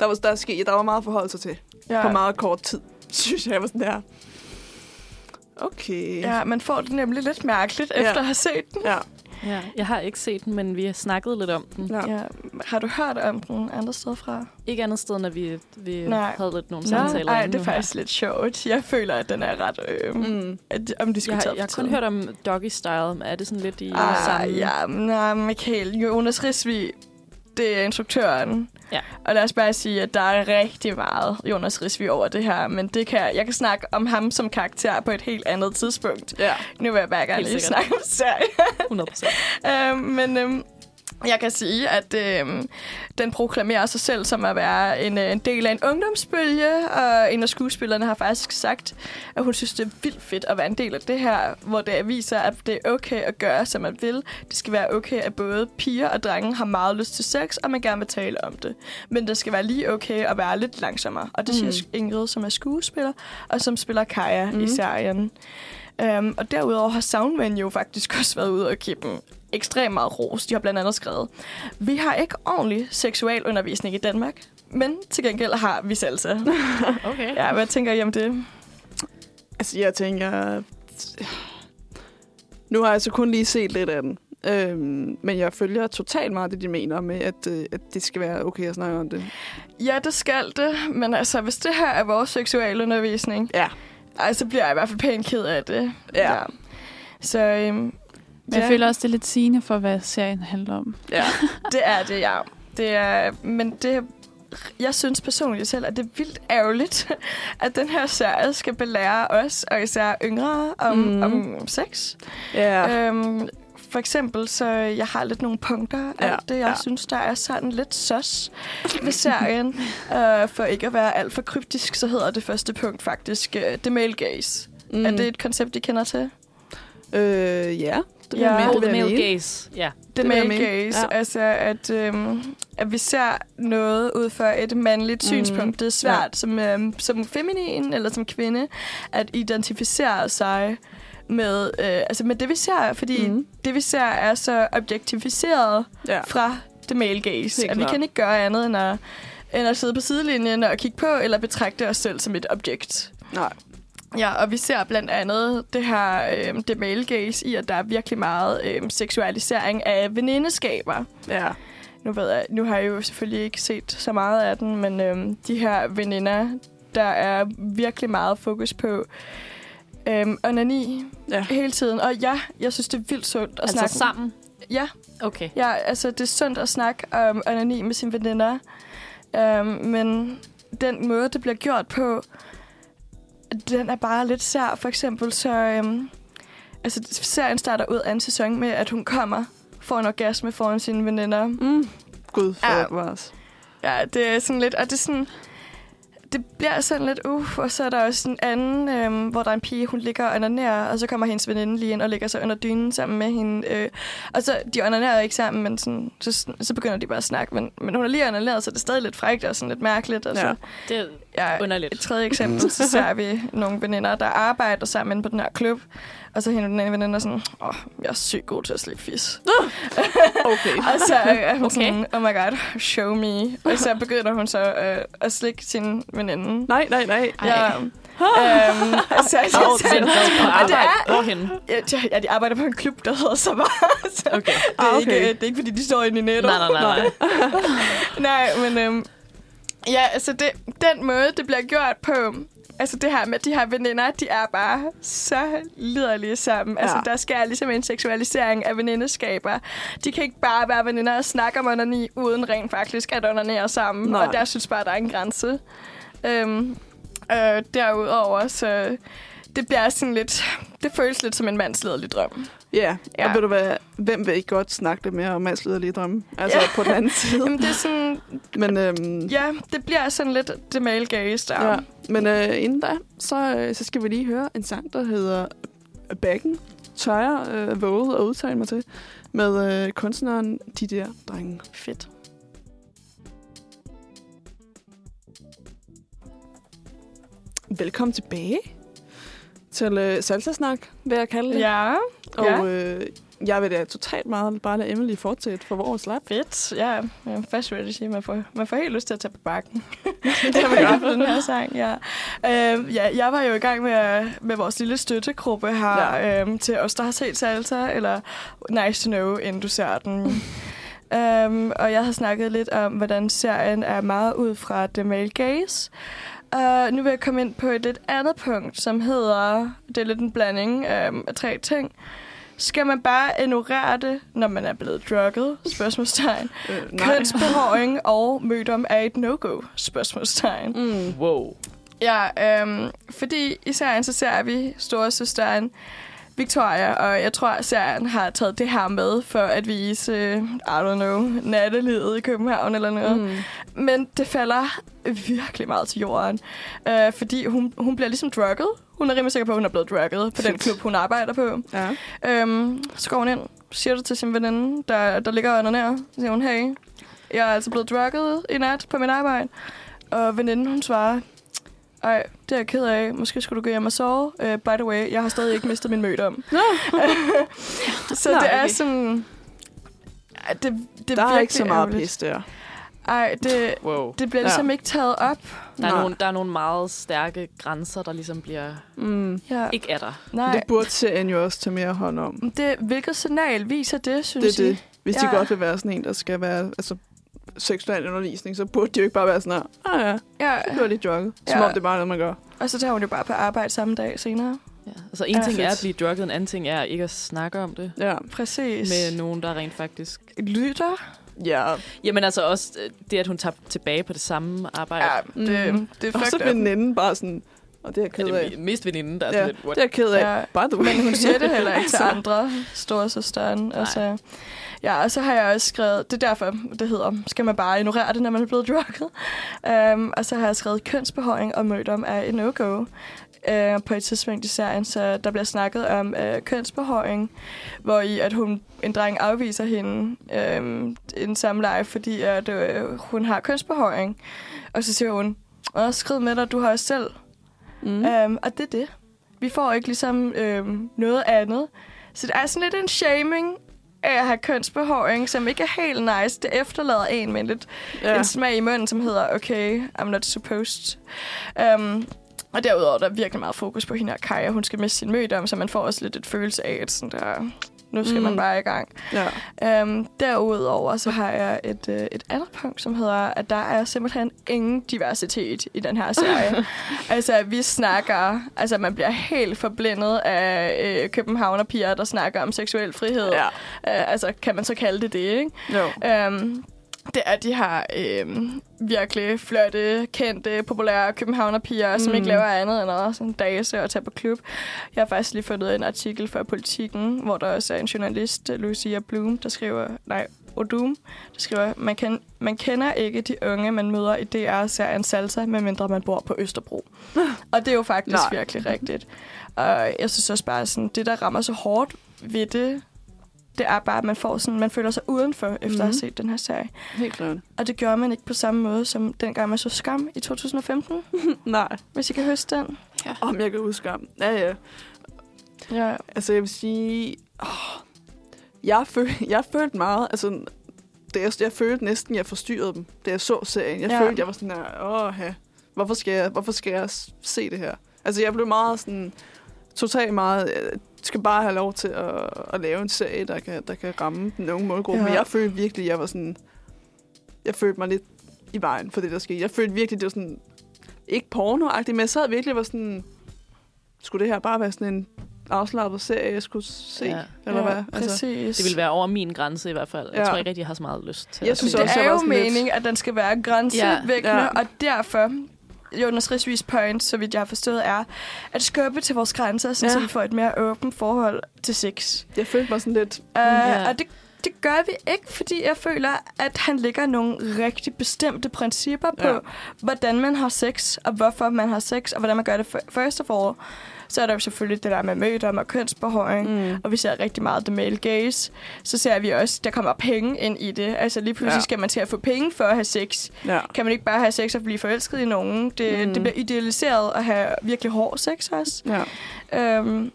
Der var, der, ske, der var meget at forholde sig til. Ja. På meget kort tid, [laughs] synes jeg, jeg var sådan her. Okay. Ja, man får det nemlig lidt mærkeligt, Ja. efter at have set den. Ja. Ja, jeg har ikke set den, men vi har snakket lidt om den. ja. Ja. Har du hørt om den andre steder fra? Ikke andet sted, når vi, vi Nej. havde lidt nogle samtaler. Ej, inden det er nu her. faktisk lidt sjovt. Jeg føler, at den er ret øh, mm. At, omdiskuteret. Jeg, har- for jeg har kun hørt om Doggy Style. Er det sådan lidt i Ah, samme... ja, nej, Michael, Jonas Risvig, det er instruktøren. Ja. Og lad os bare sige, at der er rigtig meget Jonas Risvig over det her, men det kan, jeg kan snakke om ham som karakter på et helt andet tidspunkt. ja. Nu vil jeg bare gerne lige snakke om serien. 100 procent. [laughs] øhm, men øhm, jeg kan sige, at øhm, den proklamerer sig selv som at være en, øh, en del af en ungdomsbølge, og en af skuespillerne har faktisk sagt, at hun synes, det er vildt fedt at være en del af det her, hvor det viser, at det er okay at gøre, som man vil. Det skal være okay, at både piger og drenge har meget lyst til sex, og man gerne vil tale om det. Men det skal være lige okay at være lidt langsommere. Og det siger Mm. Ingrid, som er skuespiller, og som spiller Kaja mm. i serien. Um, og derudover har Soundman jo faktisk [laughs] også været ude og give dem ekstremt meget ros. De har blandt andet skrevet, vi har ikke ordentlig seksualundervisning i Danmark, men til gengæld har vi salsa. [laughs] Okay. ja, hvad tænker I om det? Altså, jeg tænker... Nu har jeg så kun lige set lidt af den. Øhm, men jeg følger totalt meget det, de mener med, at, øh, at det skal være okay at snakke om det. Ja, det skal det, men altså, hvis det her er vores seksualundervisning, Ja. ej, så bliver jeg i hvert fald pænt ked af det. Ja. Så øhm, Men jeg ja, føler også, det er lidt sigende for, hvad serien handler om. Ja. [laughs] det er det, ja. Det er, men det, jeg synes personligt selv, at det er vildt ærgerligt, [laughs] at den her serie skal belære os, og især yngre, om, Mhm. mm. om sex. ja. Øhm, for eksempel, så jeg har lidt nogle punkter af Ja, det, jeg ja. synes, der er sådan lidt søs ved serien. uh, [laughs] for ikke at være alt for kryptisk, så hedder det første punkt faktisk uh, The Male Gaze. Mm. Er det et koncept, I kender til? Øh, ja. Det Ja. ja. Med, Oh, det the male gaze. Ja. The Male mene. Gaze, Ja. altså at, øhm, at vi ser noget ud fra et mandligt Mhm. synspunkt. Det er svært som, øhm, som feminin eller som kvinde at identificere sig med, øh, altså med det, vi ser, fordi Mhm. det, vi ser, er så objektificeret Ja. fra the male gaze. Helt At vi kan ikke gøre andet end at, end at sidde på sidelinjen og kigge på, eller betragte os selv som et objekt. Nej. Ja, og vi ser blandt andet det her øh, the male gaze i, at der er virkelig meget øh, seksualisering af venindeskaber. Ja. Nu ved jeg, nu har jeg jo selvfølgelig ikke set så meget af den, men øh, de her veninder, der er virkelig meget fokus på øh, onani Ja. hele tiden. Og ja, jeg synes, det er vildt sundt at Altså snakke sammen. Ja, Okay. Ja, altså det er sundt at snakke om onani med sine veninder. Um, men den måde, det bliver gjort på, den er bare lidt sær. For eksempel så... Um, altså serien starter ud af en sæson med, at hun kommer, får en orgasme foran sine veninder. Mm. Gud, for Ja. ja. os. Ja, det er sådan lidt... Og det er sådan... det bliver sådan lidt uff, og så er der også en anden, øhm, hvor der er en pige, hun ligger og onanerer, og så kommer hendes veninde lige ind og ligger sig under dynen sammen med hende. Øh, og så, de onanerer ikke sammen, men sådan, så, så begynder de bare at snakke, men, men hun er lige onaneret, så det er stadig lidt frækt og sådan lidt mærkeligt. Og så, Ja. Det er ja, underligt. et tredje eksempel, så ser vi nogle veninder, der arbejder sammen inde på den her klub, og så hende den ene veninde sådan, åh, oh, jeg er sygt god til at slikke fis. Okay. [laughs] Og så er hun Okay. sådan, oh my god, show me. Og så begynder hun så øh, at slikke sin veninde. Nej, nej, nej. Ja. Øhm, altså, altså, [laughs] altså, på og det er, Hvorhenne? ja, de- arbejder på en klub, der hedder Savar. [laughs] så Okay. det, er Ah, ikke, okay. det er ikke, fordi de står inde i nettet. Nej, nej, nej. nej. Nej, men øhm, ja, altså det, den måde, det bliver gjort på, altså det her med de her veninder, de er bare så liderlige sammen. Ja. Altså Ja. der sker ligesom en seksualisering af venindeskaber. De kan ikke bare være veninder og snakke om onani, uden rent faktisk at onanere sammen. Nej. Og der synes bare, der er en grænse. Øhm, øh, derudover, så det bliver sådan lidt, det føles lidt som en mandsliderlig drøm. Ja, Ja. og ved du hvad, hvem vil ikke godt snakke lidt mere om mandsliderlige drømme? Altså Ja. på den anden side. Jamen det er sådan, Men, øhm, ja, det bliver sådan lidt det male gaze der. ja. Men øh, inden da, så, øh, så skal vi lige høre en sang, der hedder Backen. Tør jeg øh, våget at udtale mig til. Med øh, kunstneren De Der Drenge. Fedt. Velkommen tilbage til øh, Salsa-snak, vil jeg kalde det. Ja, Og ja. øh, jeg vil da totalt meget bare lade Emily fortsætte for vores lap. Fedt. Ja, jeg er fast ready at sige, man får, man får helt lyst til at tage på bakken. [laughs] det har man godt på den her sang, ja. Øh, ja. Jeg var jo i gang med, med vores lille støttegruppe her ja. øhm, til os, der har set Salsa, eller Nice to Know, inden du ser den. um, og jeg har snakket lidt om, hvordan serien er meget ud fra The Male Gaze. Uh, nu vil jeg komme ind på et lidt andet punkt, som hedder, det er lidt en blanding um, af tre ting. Skal man bare ignorere det, når man er blevet drugget? Spørgsmålstegn. [laughs] Øh, nej. Kønsbehåring og mødom er et no-go? Spørgsmålstegn. Mm. Wow. Ja, øhm, fordi i serien så ser vi storesøsteren Victoria, og jeg tror, at serien har taget det her med for at vise, øh, I don't know, nattelivet i København eller noget. Mm. Men det falder virkelig meget til jorden, øh, fordi hun, hun bliver ligesom drugget. Hun er rimelig sikker på, at hun er blevet drugget på den klub, hun arbejder på. Ja. Øhm, så går hun ind, siger det til sin veninde, der, der ligger under nær. Så siger hun, hey, jeg er altså blevet drugget i nat på mit arbejde. Og veninden, hun svarer, ej, det er jeg ked af. Måske skulle du gå hjem og sove. Uh, by the way, jeg har stadig ikke mistet min mødom. Nå, [laughs] så Nå, det er sådan... Det, det der er ikke så meget pis der. Ej, det, Wow. det bliver Ja. ligesom ikke taget op. Der er, Nej. nogle, der er nogle meget stærke grænser, der ligesom bliver Mm. Ja. ikke er der. Nej, Det burde serien jo også tage mere hånd om. det, hvilket signal viser det, synes Det er I? det. Hvis de Ja. godt vil være sådan en, der skal være altså, seksuel undervisning, så burde de jo ikke bare være sådan her, ah ja, Ja, du er lige drugget. Som Ja. om det er bare noget, man gør. og så tager hun jo bare på arbejde samme dag senere. Ja. Altså en Ja. ting er at Fedt. blive drugget, en anden ting er ikke at snakke om det Ja. Præcis. med nogen, der rent faktisk... lytter. Ja. Jamen altså også øh, det, at hun tager tilbage på det samme arbejde. Ja, det, Mm. det er Og så veninden bare sådan, og det er jeg Ja, ked det af. er mest veninden, der er Ja, sådan lidt, what? det er jeg ked af. Ja. By the way. Men hun siger det heller ikke til [laughs] Altså. andre storesøsteren. Og så, ja, og så har jeg også skrevet, det er derfor, det hedder, skal man bare ignorere det, når man er blevet drugget. Um, og så har jeg skrevet kønsbehøring og mødom er en no-go. Uh, på et tidspunkt i serien, så der bliver snakket om uh, kønsbehøring, hvor i at hun, en dreng afviser hende um, en samleje, fordi at, uh, hun har kønsbehøring. Og så siger hun, Åh, skrid med dig, du har også selv Mm. Um, og det er det. Vi får ikke ligesom øhm, noget andet. Så det er sådan lidt en shaming af at have kønsbehåring, som ikke er helt nice. Det efterlader en med lidt ja. en smag i munden, som hedder, okay, I'm not supposed. Um, og derudover der er virkelig meget fokus på hende her Kaja. Hun skal miste sin mødom, så man får også lidt et følelse af, at sådan der, nu skal mm. man bare i gang. Ja. Um, derudover så har jeg et, uh, et andet punkt, som hedder, at der er simpelthen ingen diversitet i den her serie. [laughs] altså, vi snakker... Altså, man bliver helt forblændet af øh, københavnerpiger, der snakker om seksuel frihed. ja. Uh, altså, kan man så kalde det det, ikke? Jo. Um, det er de her øhm, virkelig flotte, kendte, populære københavnerpiger, mm. som Mm. ikke laver andet end at sådan dase og tage på klub. Jeg har faktisk lige fundet en artikel fra Politiken, hvor der også er en journalist, Lucia Bloom, der skriver... Nej, Odum, der skriver, man, kan, man kender ikke de unge, man møder i DR-serien Salsa, medmindre man bor på Østerbro. [laughs] og det er jo faktisk. Nej. virkelig rigtigt. Og jeg synes også bare, sådan, det der rammer så hårdt ved det, det er bare, at man, får sådan, man føler sig udenfor, efter mm. at have Mhm. set den her serie. Helt klart. Og det gjorde man ikke på samme måde, som dengang man så Skam i 2015, [laughs] Nej. hvis I kan huske den. Om jeg kan huske ham. Ja, ja. Ja, Altså, jeg vil sige... Åh, jeg, føl, jeg følte meget... Altså, det, jeg, jeg følte næsten, jeg forstyrrede dem, da jeg så serien. Jeg Ja. ja. følte, jeg var sådan her... Åh, ja. Hvorfor skal, jeg, hvorfor skal jeg se det her? Altså, jeg blev meget sådan... Totalt meget... Jeg skal bare have lov til at, at lave en serie, der kan, der kan ramme den unge målgruppe. Ja. Men jeg følte virkelig, jeg var sådan... Jeg følte mig lidt i vejen for det, der skete. Jeg følte virkelig, det var sådan... Ikke pornoagtigt, men jeg sad virkelig og var sådan... Skulle det her bare være sådan en afslappet serie, jeg skulle se? Ja. Eller ja, hvad? Altså, præcis. Det vil være over min grænse i hvert fald. Jeg Ja. tror ikke rigtig, jeg har så meget lyst til Jeg at synes det også, er jeg jo meningen, at den skal være grænsevækkende, ja. Ja. og derfor, Jonas Risvis point, så vidt jeg har forstået, er at skubbe til vores grænser, så, Ja. så vi får et mere åbent forhold til sex. jeg følte mig sådan lidt... Uh, Ja. Og det, det gør vi ikke, fordi jeg føler, at han lægger nogle rigtig bestemte principper på, Ja. hvordan man har sex, og hvorfor man har sex, og hvordan man gør det first of all. Så er der jo selvfølgelig det der med mødom og kønsbehøring, Mm. og vi ser rigtig meget the male gaze. Så ser vi også, der kommer penge ind i det. Altså lige pludselig Ja. skal man til at få penge for at have sex. Ja. Kan man ikke bare have sex og blive forelsket i nogen? Det, Mm. det bliver idealiseret at have virkelig hård sex også. Ja. Øhm,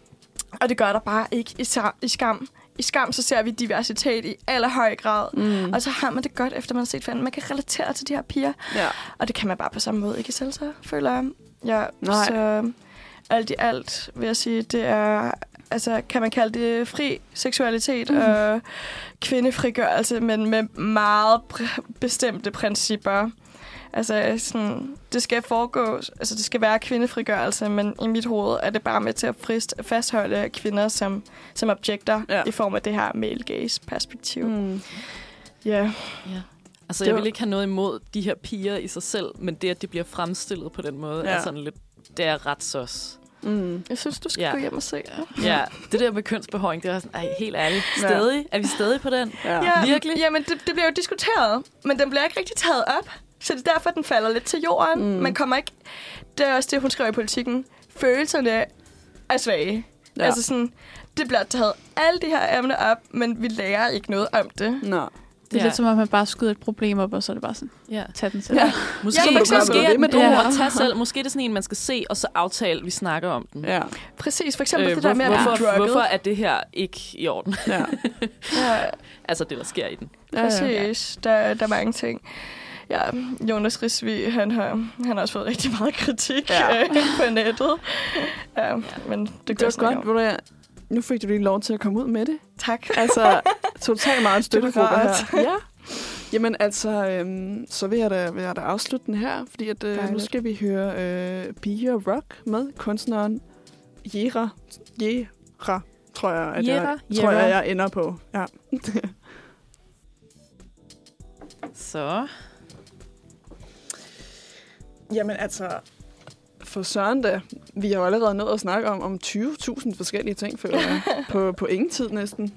og det gør der bare ikke i, i skam. I skam så ser vi diversitet i allerhøj grad. Mm. Og så har man det godt, efter man har set fanden. Man kan relatere til de her piger. ja. Og det kan man bare på samme måde ikke selv, så føler jeg. Ja, Nej. så alt i alt vil jeg sige, det er, altså kan man kalde det fri seksualitet mm. og kvindefrigørelse, men med meget pr- bestemte principper. Altså sådan, det skal foregå, altså det skal være kvindefrigørelse, men i mit hoved er det bare med til at frist, fastholde kvinder som, som objekter Ja. i form af det her male gaze perspektiv. Mm. Ja. Ja. Altså, Det jeg vil ikke have noget imod de her piger i sig selv, men det, at de bliver fremstillet på den måde, Ja. er sådan lidt... Det er ret sos. Mm. Jeg synes, du skal Ja. ja. gå hjem og se det. Ja, det der med kønsbehøring, det er sådan, ej, helt ærligt. Ja. Stadig? Er vi stadig på den? Ja. Ja, Virkelig? Jamen, det, det bliver jo diskuteret, men den bliver ikke rigtig taget op. Så det er derfor, den falder lidt til jorden. Mm. Man kommer ikke... Det er også det, hun skriver i politikken. Følelserne er svage. Ja. Ja. Altså sådan, det bliver taget alle de her emner op, men vi lærer ikke noget om det. Nå. Det er Ja. lidt som om, man bare skyder et problem op, og så er det bare sådan, Ja. tag den selv. Ja. [laughs] Måske, Ja, ja, for måske er den god at tage selv. Måske er det sådan en, man skal se, og så aftale, vi snakker om den. Ja. Præcis, for eksempel øh, det der med at blive hvorfor, drugget. hvorfor er det her ikke i orden? Ja. [laughs] Ja, altså det, der sker i den. Ja, ja. præcis. Der, der er mange ting. Ja, Jonas Risvi, han har, han har også fået rigtig meget kritik Ja. ja. [laughs] på nettet. Ja, men det, Det går var godt, ved du Nu fik du lige lov til at komme ud med det. Tak. Altså, totalt meget en støttegruppe her. Ja. [laughs] Jamen altså, øhm, så vil jeg, da, vil jeg da afslutte den her, fordi at, øh, nu skal vi høre øh, Bia Rock med kunstneren Jera. Jera, tror jeg, at Jera? jeg, tror Jera. jeg, jeg ender på. Ja. [laughs] Så. Jamen altså, for søren da, vi har jo allerede nået at snakke om, om 20.000 forskellige ting, føler jeg, [laughs] på, på ingen tid næsten.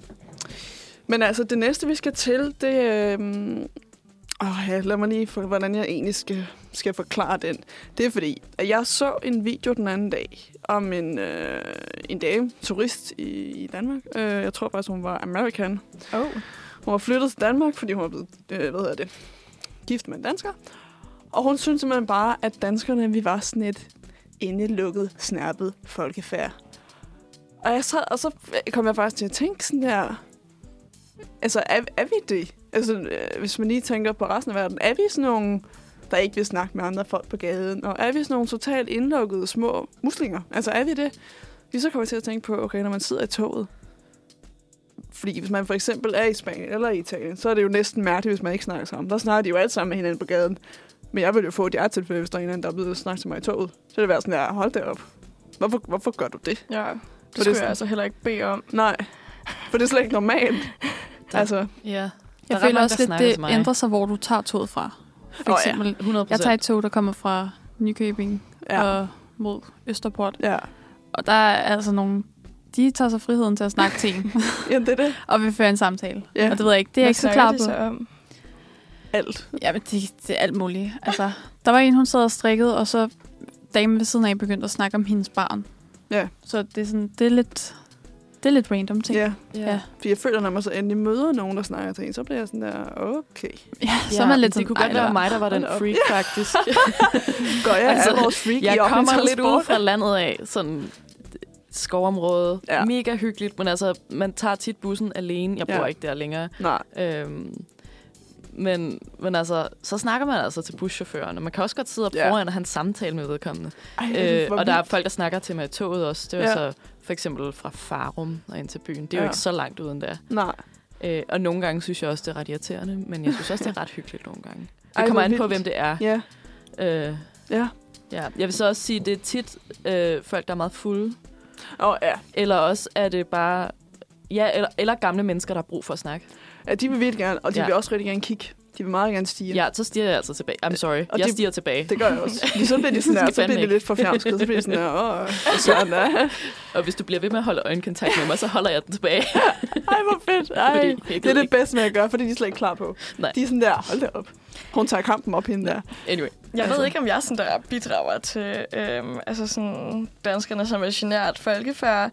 Men altså, det næste, vi skal til, det... Øhm, åh, ja, lad mig lige for, hvordan jeg egentlig skal, skal forklare den. Det er fordi, at jeg så en video den anden dag om en, øh, en dame, turist i, i Danmark. Øh, jeg tror faktisk, hun var American. Oh. Hun var flyttet til Danmark, fordi hun var blevet, øh, hvad hedder det, gift med en dansker. Og hun synes simpelthen bare, at danskerne, vi var sådan et indelukket, snærpet folkefærd. Og, jeg sad, og så kom jeg faktisk til at tænke sådan der, altså er, er vi det? Altså, øh, hvis man lige tænker på resten af verden, er vi sådan nogle, der ikke vil snakke med andre folk på gaden? Og er vi sådan nogle totalt indlukkede små muslinger? Altså er vi det? Vi så kommer til at tænke på, okay, når man sidder i toget, fordi hvis man for eksempel er i Spanien eller i Italien, så er det jo næsten mærkeligt, hvis man ikke snakker sammen. Der snakker de jo alle sammen med hinanden på gaden. Men jeg vil jo få et hjertetilfælde, hvis der er en eller anden, der er blevet snakket til mig i toget. Så vil det være sådan der, hold det op. Hvorfor, hvorfor gør du det? Ja, det det skulle sådan- jeg altså heller ikke bede om. Nej, for det er slet ikke normalt. altså, Ja. Jeg Der er føler også der lidt, det ændrer sig, hvor du tager toget fra. For ja. eksempel, 100 jeg tager et tog, der kommer fra Nykøbing ja. og mod Østerport. ja. Og der er altså nogle de tager sig friheden til at snakke til en, [laughs] Jamen, det er det. [laughs] og vil føre en samtale. Ja. Og det ved jeg ikke, det er jeg ikke så klar på. så om? Alt. Ja, men det, det er alt muligt. Altså, der var en, hun sad og strikkede, og så damen ved siden af begyndte at snakke om hendes barn. Ja. Så det er, sådan, det er lidt, det er lidt random ting. Ja, Ja. for jeg føler, når man så endelig møder nogen, der snakker til en, så bliver jeg sådan der, okay. ja så er man lidt det sådan, kunne godt "Ej, være mig, der var den Hold da op." freak, faktisk. [laughs] Går jeg Altså, altså, vores freak i Jeg offentlig kommer lidt ude fra landet af, sådan skovområde. Ja. Ja. Mega hyggeligt, men altså, man tager tit bussen alene. Jeg bor Ja. ikke der længere. Nej, Øhm, men, men altså, så snakker man altså til buschaufføren, og man kan også godt sidde op Ja. foran og have en samtale med vedkommende. Ej, Øh, og der er folk, der snakker til mig i toget også. Det var Ja. ja. så for eksempel fra Farum og ind til byen. Det er jo Ja. ikke så langt uden der. Nej. Øh, og nogle gange synes jeg også, det er ret irriterende, men jeg synes også, det er ret hyggeligt nogle gange. Det Ej, kommer an på, hvem det er. Ja, Øh, ja. ja. Jeg vil så også sige, det er tit øh, folk, der er meget fulde, oh, ja. eller også er det bare... Ja, eller, eller gamle mennesker, der har brug for at snakke. ja. de vil virkelig gerne, og de Ja. vil også rigtig gerne kigge. De vil meget gerne stige. Ja, så stiger jeg altså tilbage. I'm sorry. Og jeg det- stiger tilbage. Det gør jeg også. [laughs] Fordi så bliver de sådan der, så bliver de lidt for fjernskede. Så bliver de sådan der, åh, [laughs] sådan der. Og hvis du bliver ved med at holde øjenkontakt med mig, så holder jeg den tilbage. [laughs] Ej, hvor fedt. Ej, Fordi jeg det er det ikke. bedste med at gøre, fordi de er slet ikke klar på. Nej. De er sådan der, hold da op. Hun tager kampen op hende der. Anyway. Jeg Altså. ved ikke, om jeg sådan der bidrager til øhm, altså sådan danskerne som et genert folkefærd,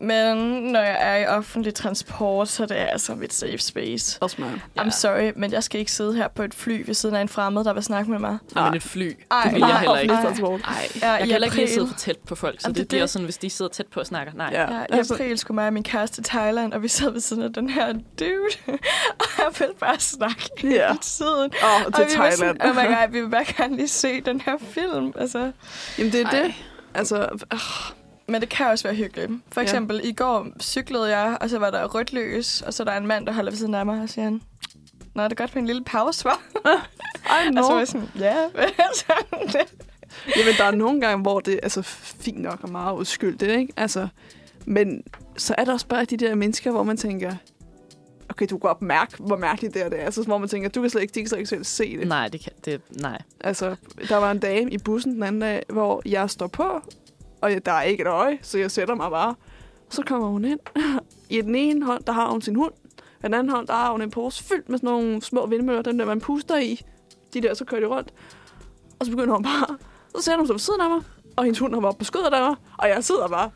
men når jeg er i offentlig transport, så er det altså mit safe space. Også mig. Ja. I'm sorry, men jeg skal ikke sidde her på et fly ved siden af en fremmed, der vil snakke med mig. Nej, men et fly. Ej, det vil jeg nej, heller ikke. transport. Nej, Ja, jeg i kan heller ikke sidde for tæt på folk, så Jamen, det, det er bliver det. sådan, hvis de sidder tæt på og snakker. Nej. Ja. Ja, I altså- april skulle mig og min kæreste til Thailand, og vi sad ved siden af den her dude, [laughs] og jeg ville bare snakke Ja. hele tiden. Åh, Og til Thailand. sådan, oh my god, vi vil bare gerne lige se den her film. Altså. Jamen, det er Ej. det. Altså, øh, Men det kan også være hyggeligt. For Ja. eksempel, i går cyklede jeg, og så var der rødt lys, og så er der en mand, der holder ved siden af mig, og siger han, Nå, er det godt med en lille pause, var? [laughs] ej, no. Og så var jeg sådan, ja. [laughs] Sådan lidt. Jamen, der er nogle gange, hvor det er altså, fint nok og meget uskyldigt, ikke? Altså, men så er der også bare de der mennesker, hvor man tænker, okay, du kan godt mærke, hvor mærkeligt det er. Det er. Altså, hvor man tænker, du kan slet ikke, de kan slet ikke selv se det. Nej, det kan, det, nej. Altså, der var en dame i bussen den anden dag, hvor jeg står på, og der er ikke et øje, så jeg sætter mig bare. Så kommer hun ind. [laughs] I den ene hånd, der har hun sin hund. I den anden hånd, der har hun en pose fyldt med sådan nogle små vindmøller, dem der man puster i. De der, så kører de rundt. Og så begynder hun bare. Så sætter hun sig ved siden af mig, og hendes hund har været på skødet af mig, og jeg sidder bare.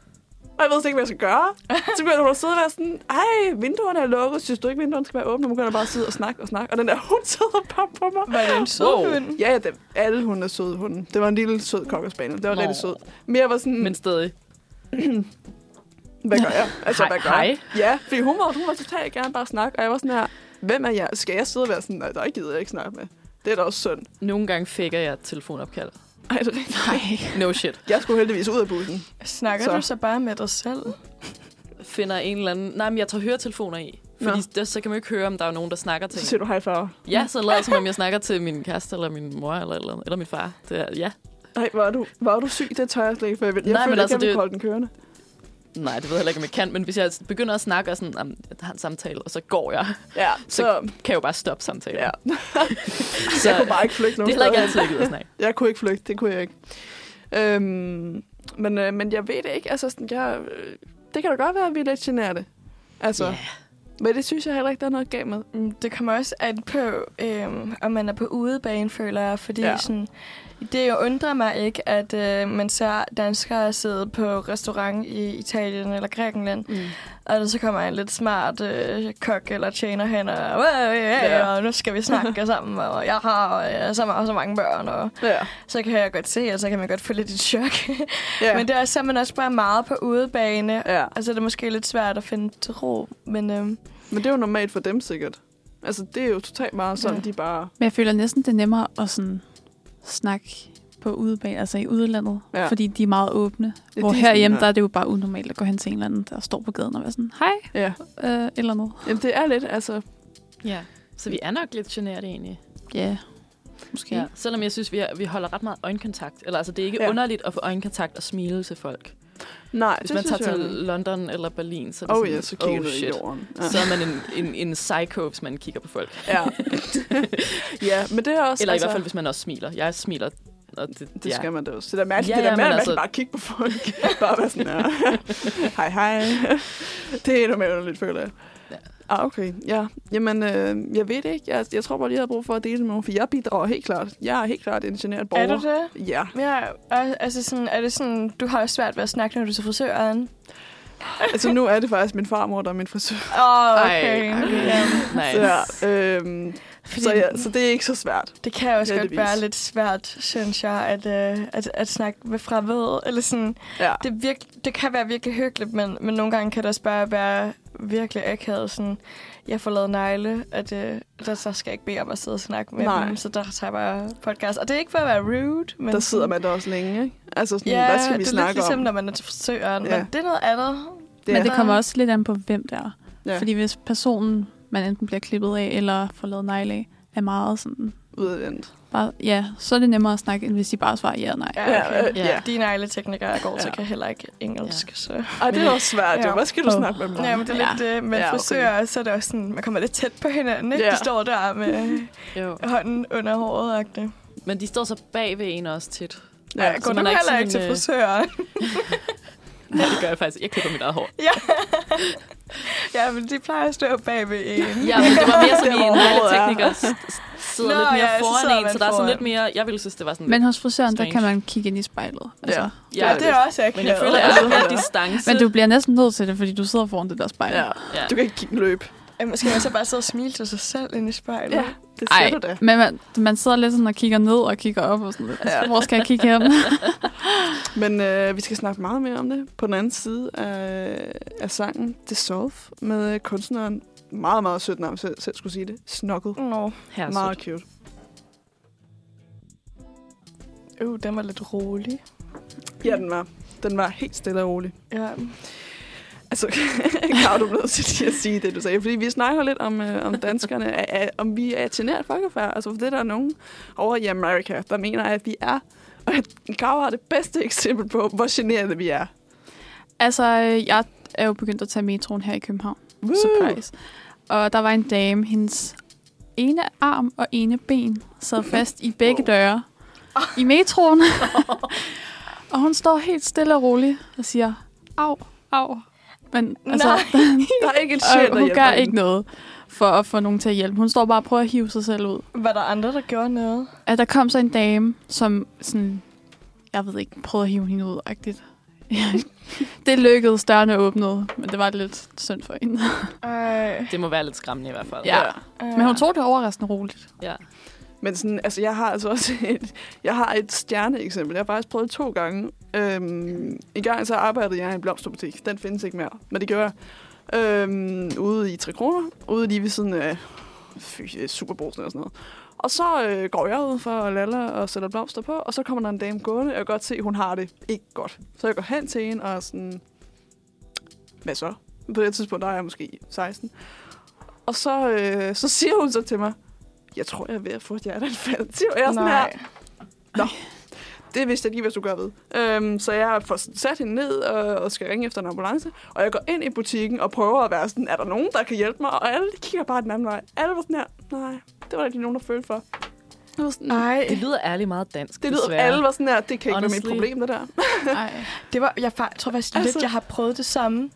Og jeg ved slet ikke, hvad jeg skal gøre. Så begynder hun at sidde og være sådan, ej, vinduerne er lukket. Synes du ikke, vinduerne skal være åbne? Hun begynder bare at sidde og snakke og snakke. Og den der hund sidder bare på mig. Var det en sød Wow. hund? Ja, ja, det, alle hunde er søde hunde. Det var en lille sød kokkerspaniel. Det var Nå. rigtig sød. Men jeg var sådan, Men stadig. [clears throat] hvad gør jeg? Altså, hvad gør jeg? Ja, fordi hun var, hun var totalt gerne bare snakke. Og jeg var sådan her, hvem er jeg? Skal jeg sidde og være sådan, nej, der gider jeg ikke snakke med. Det er da også synd. Nogle gange fik jeg telefonopkald. Ej, det er rigtigt. Nej. No shit. Jeg skulle heldigvis ud af bussen. Snakker Så. du så bare med dig selv? Finder en eller anden... Nej, men jeg tager høretelefoner i. Fordi Nå. der, så kan man jo ikke høre, om der er nogen, der snakker til Så siger du hej far. Ja, så lader jeg, som om jeg snakker til min kæreste, eller min mor, eller, eller, eller min far. Det er, ja. Nej, var du, var du syg? Det tør jeg slet ikke, for jeg, vil, jeg Nej, føler men ikke, altså, jeg det- holde den kørende. Nej, det ved jeg heller ikke, om jeg kan. Men hvis jeg begynder at snakke og sådan, "Jamen, jeg har en samtale, og så går jeg, Ja, så så... kan jeg jo bare stoppe samtalen. Ja. [laughs] så Jeg kunne bare ikke flygte det nogen er heller ikke altid, jeg at snakke. [laughs] Jeg kunne ikke flygte, det kunne jeg ikke. Øhm, men, øh, men jeg ved det ikke. Altså, sådan, jeg, øh, det kan da godt være, at vi er lidt generte. Altså, Ja. Men det synes jeg heller ikke, der er noget galt med. Mm, Det kommer også an på, øhm, om man er på udebane, føler jeg. Fordi ja. sådan, det jo undrer mig ikke, at øh, man ser danskere sidde på restaurant i Italien eller Grækenland, Mm. og så kommer en lidt smart øh, kok eller tjener hen, og, øh, øh, Ja. og nu skal vi snakke [laughs] sammen, og jeg har øh, så, meget, så mange børn, og Ja. så kan jeg godt se, og så kan man godt få lidt et chok. ja. [laughs] Men det er simpelthen også bare meget på udebane. ja. Altså, det er måske lidt svært at finde til ro, men øhm, Men det er jo normalt for dem sikkert. Altså, det er jo totalt meget sådan, Ja. de bare... Men jeg føler næsten, det er nemmere at sådan snakke på udebane, altså i udlandet, Ja. fordi de er meget åbne. Ja, Hvor de er herhjemme, der er det jo bare unormalt at gå hen til en eller anden, der står på gaden og være sådan, hej, Ja. øh, eller noget. Jamen, det er lidt, altså... Ja. Så vi er nok lidt generet egentlig. Ja, yeah. måske. Ja. Selvom jeg synes, vi, er, vi holder ret meget øjenkontakt. Eller altså, det er ikke ja. underligt at få øjenkontakt og smile til folk. Nej, Hvis det man tager til jeg... London eller Berlin, så er det Oh sådan, ja, så kigger oh, i shit. jorden. Ja. Så er man en, en, en psycho, hvis man kigger på folk. Ja. [laughs] ja, men det er også... Eller i altså, hvert fald, hvis man også smiler. Jeg smiler Og det, Det ja. skal man da også. Det der med, Ja, det der ja, med altså- bare kigge på folk. bare være sådan her. [laughs] hej, hej. Det er endnu mere underligt, føler jeg. Ja. Ah, okay. Ja. Jamen, øh, jeg ved det ikke. Jeg, jeg tror bare lige, jeg har brug for at dele med nogen, for jeg bidrager helt klart. Jeg er helt klart en generet borger. Er du det? Ja. Ja, og, altså sådan, er det sådan, du har også svært ved at snakke, når du er til frisøren? Altså, nu er det faktisk min farmor, der er min frisør. Åh, oh, Ej, okay. okay. Ja. Nice. Så, ja, øhm, Fordi så, ja, så det er ikke så svært. det kan også godt være lidt svært, synes jeg, at, øh, at, at snakke med fremmede. Eller sådan, Ja. det, virk, det kan være virkelig hyggeligt, men, men nogle gange kan det også bare være virkelig akavet. Sådan, jeg får lavet negle, at øh, der, så skal jeg ikke bede om at sidde og snakke med Nej. dem, så der tager jeg bare podcast. Og det er ikke for at være rude, men Der sidder man der også længe, ikke? Altså, sådan, Ja, hvad skal vi det er snakke lidt ligesom, om? når man er til frisøren, Ja. men det er noget andet. Det Men er- det kommer også lidt an på, hvem det er. Ja. Fordi hvis personen, man enten bliver klippet af, eller får lavet negle af, er meget sådan... udadvendt. Bare, ja, så er det nemmere at snakke, end hvis de bare svarer ja og nej. Ja, Ja, okay. øh, Ja. ja. De negleteknikere, jeg går til, Ja. kan heller ikke engelsk. Ja. Så. Ej, det er også svært, jo. Ja. Hvad skal du snakke med dem om? Ja, men det er lidt det. Men Ja, ja, okay. frisører, så er det også sådan, man kommer lidt tæt på hinanden, ikke? Ja. De står der med Jo. hånden under håret, agtigt. Men de står så bag ved en også tit. Ja, Ja, går man ikke heller ikke til øh, frisøren? [laughs] Ja, det gør jeg faktisk. Jeg klipper mit eget hår. [laughs] ja, men de plejer at stå bag ved en. Ja, men det var mere som i en er. s- sidder Nå, lidt mere ja, så foran sidder en, så der er sådan lidt mere... Jeg ville synes, det var sådan Men hos frisøren, der kan man kigge ind i spejlet. Altså. Ja. Ja, Ja, det er også akavet. Men jeg føler, Ja. at der er distance. Men du bliver næsten nødt til det, fordi du sidder foran det der spejl. Ja. Ja. Du kan ikke kigge løb. Skal man så bare sidde og smile til sig selv inde i spejlet? Ja, det siger Ej, du da. men man, man sidder lidt sådan og kigger ned og kigger op og sådan lidt. Ja. Hvor skal jeg kigge hen? [laughs] Men øh, vi skal snakke meget mere om det på den anden side af, af sangen Dissolve med øh, kunstneren, meget, meget sødt navn, selv, selv skulle sige det, Snuggle. Nå, Her er Meget sødt. cute. uh, den var lidt rolig. Ja, den var. Den var helt stille og rolig. Ja. Altså, [laughs] Kav, du er nødt til at sige det, du sagde. Fordi vi snakker lidt om, øh, om danskerne, er, er, om vi er et generet folkefærd. Altså, for det er der nogen over i Amerika, der mener, at vi er. Og at Kav har det bedste eksempel på, hvor generede vi er. altså, øh, jeg er jo begyndt at tage metroen her i København. Woo! Surprise. Og der var en dame, hendes ene arm og ene ben sad fast i begge døre i metroen. [laughs] og hun står helt stille og roligt og siger, au, au. Men altså, Nej. [laughs] Der er ikke en sjæl, og der hun gør hende. ikke noget for at få nogen til at hjælpe. Hun står bare og prøver at hive sig selv ud. Var der andre, der gjorde noget? At der kom så en dame, som sådan, jeg ved ikke, prøvede at hive hende ud, agtigt. [laughs] det lykkedes, dørene åbnede, men det var lidt synd for hende. [laughs] Ej. Det må være lidt skræmmende i hvert fald. Ja. Ja. Men hun tog det overraskende roligt. ja. Men sådan, altså, jeg har altså også et, jeg har et stjerneeksempel. Jeg har faktisk prøvet to gange. Øhm, en gang så arbejdede jeg i en blomsterbutik. Den findes ikke mere, men det gjorde jeg. Øhm, ude i 3 kroner. Ude lige ved siden af fy, Superbrugsen og sådan noget. Og så øh, går jeg ud for at lalle og sætter blomster på, og så kommer der en dame gående, og jeg kan godt se, at hun har det ikke godt. Så jeg går hen til hende og sådan, hvad så? På det tidspunkt, der er jeg måske 16. Og så, øh, så siger hun så til mig, jeg tror, jeg er ved at få et hjerteanfald. [laughs] Og jeg er sådan her, Nej det vidste jeg lige, hvad du gør ved. Øhm, så jeg får sat hende ned og, og skal ringe efter en ambulance. Og jeg går ind i butikken og prøver at være sådan, er der nogen, der kan hjælpe mig? Og alle kigger bare den anden vej. Alle var sådan her, nej, det var der ikke nogen, der følte for. Jeg var sådan, Ej, Det lyder ærligt meget dansk, det lyder, desværre. alle var sådan her, det kan ikke Honestly. være mit problem, det der. [laughs] Ej. det var, jeg fa- tror faktisk Altså- lidt, jeg har prøvet det samme.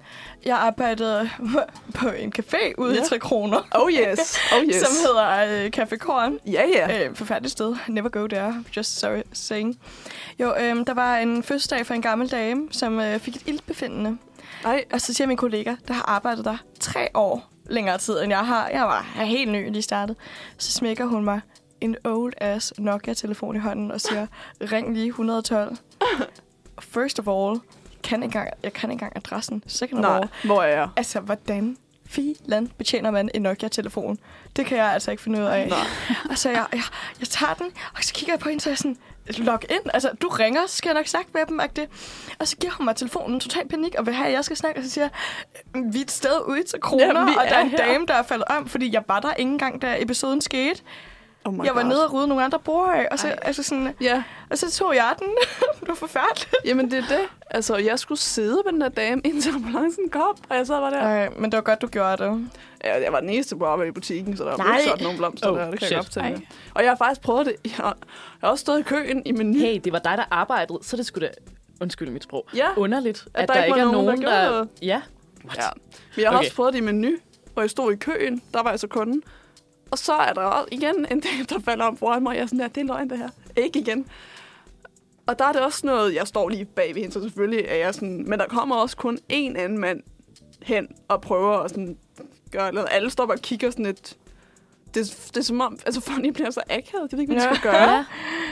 Jeg arbejdede [laughs] på en café ude Ja. i 3 kroner, Oh yes, oh [laughs] yes. som hedder øh, Café Korn. Ja, ja. Øh, forfærdeligt sted. Never go there. Just sorry saying. Jo, øhm, der var en fødselsdag for en gammel dame, som øh, fik et ildbefindende. Ej, Og så siger min kollega, der har arbejdet der tre år længere tid, end jeg har. Jeg var helt ny lige startet. Så smækker hun mig en old ass Nokia-telefon i hånden og siger, ring lige 112. First of all, jeg kan ikke engang, jeg kan ikke engang adressen. Second of nej, all, hvor er jeg? altså, hvordan filan betjener man en Nokia-telefon? Det kan jeg altså ikke finde ud af. Nej. [laughs] Og så jeg, jeg, jeg tager den, og så kigger jeg på hende, så jeg sådan, log ind. Altså, du ringer, så skal jeg nok snakke med dem. Det. Og så giver hun mig telefonen, total panik, og vil have, at jeg skal snakke. Og så siger jeg, vi er et sted ude til kroner, Jamen, og der er er en her." dame, der er faldet om, fordi jeg var der ikke engang, da episoden skete. Oh jeg var God. nede og rydde nogle andre bord af, og så, Ej. altså sådan, Ja, og så tog jeg den. [laughs] det var forfærdeligt. jamen det er det. Altså, jeg skulle sidde med den der dame, indtil ambulancen kom, og jeg sad bare der. Nej, men det var godt, du gjorde det. Ja, jeg var den eneste på arbejde i butikken, så der var sådan nogle blomster Oh, der. Det kan shit. jeg godt Ej. Og jeg har faktisk prøvet det. Jeg har, jeg har også stået i køen i menu. Hey, det var dig, der arbejdede, så det skulle da... Undskyld mit sprog. Ja, Underligt, at, der der, ikke ikke var er nogen, der der... Ja. ja. Men jeg har Okay. også prøvet det i menu, hvor jeg stod i køen. Der var jeg så kunden. Og så er der også igen en del, der falder om foran mig. Jeg er sådan der, det er løgn det her. Ikke igen. Og der er det også noget, jeg står lige bag ved hende, så selvfølgelig er jeg sådan... Men der kommer også kun én anden mand hen og prøver at sådan gøre noget. Alle står bare og kigger sådan lidt... Det, det er som om, altså de bliver så akavet. De ved ikke, hvad de Ja. skal gøre. Ja,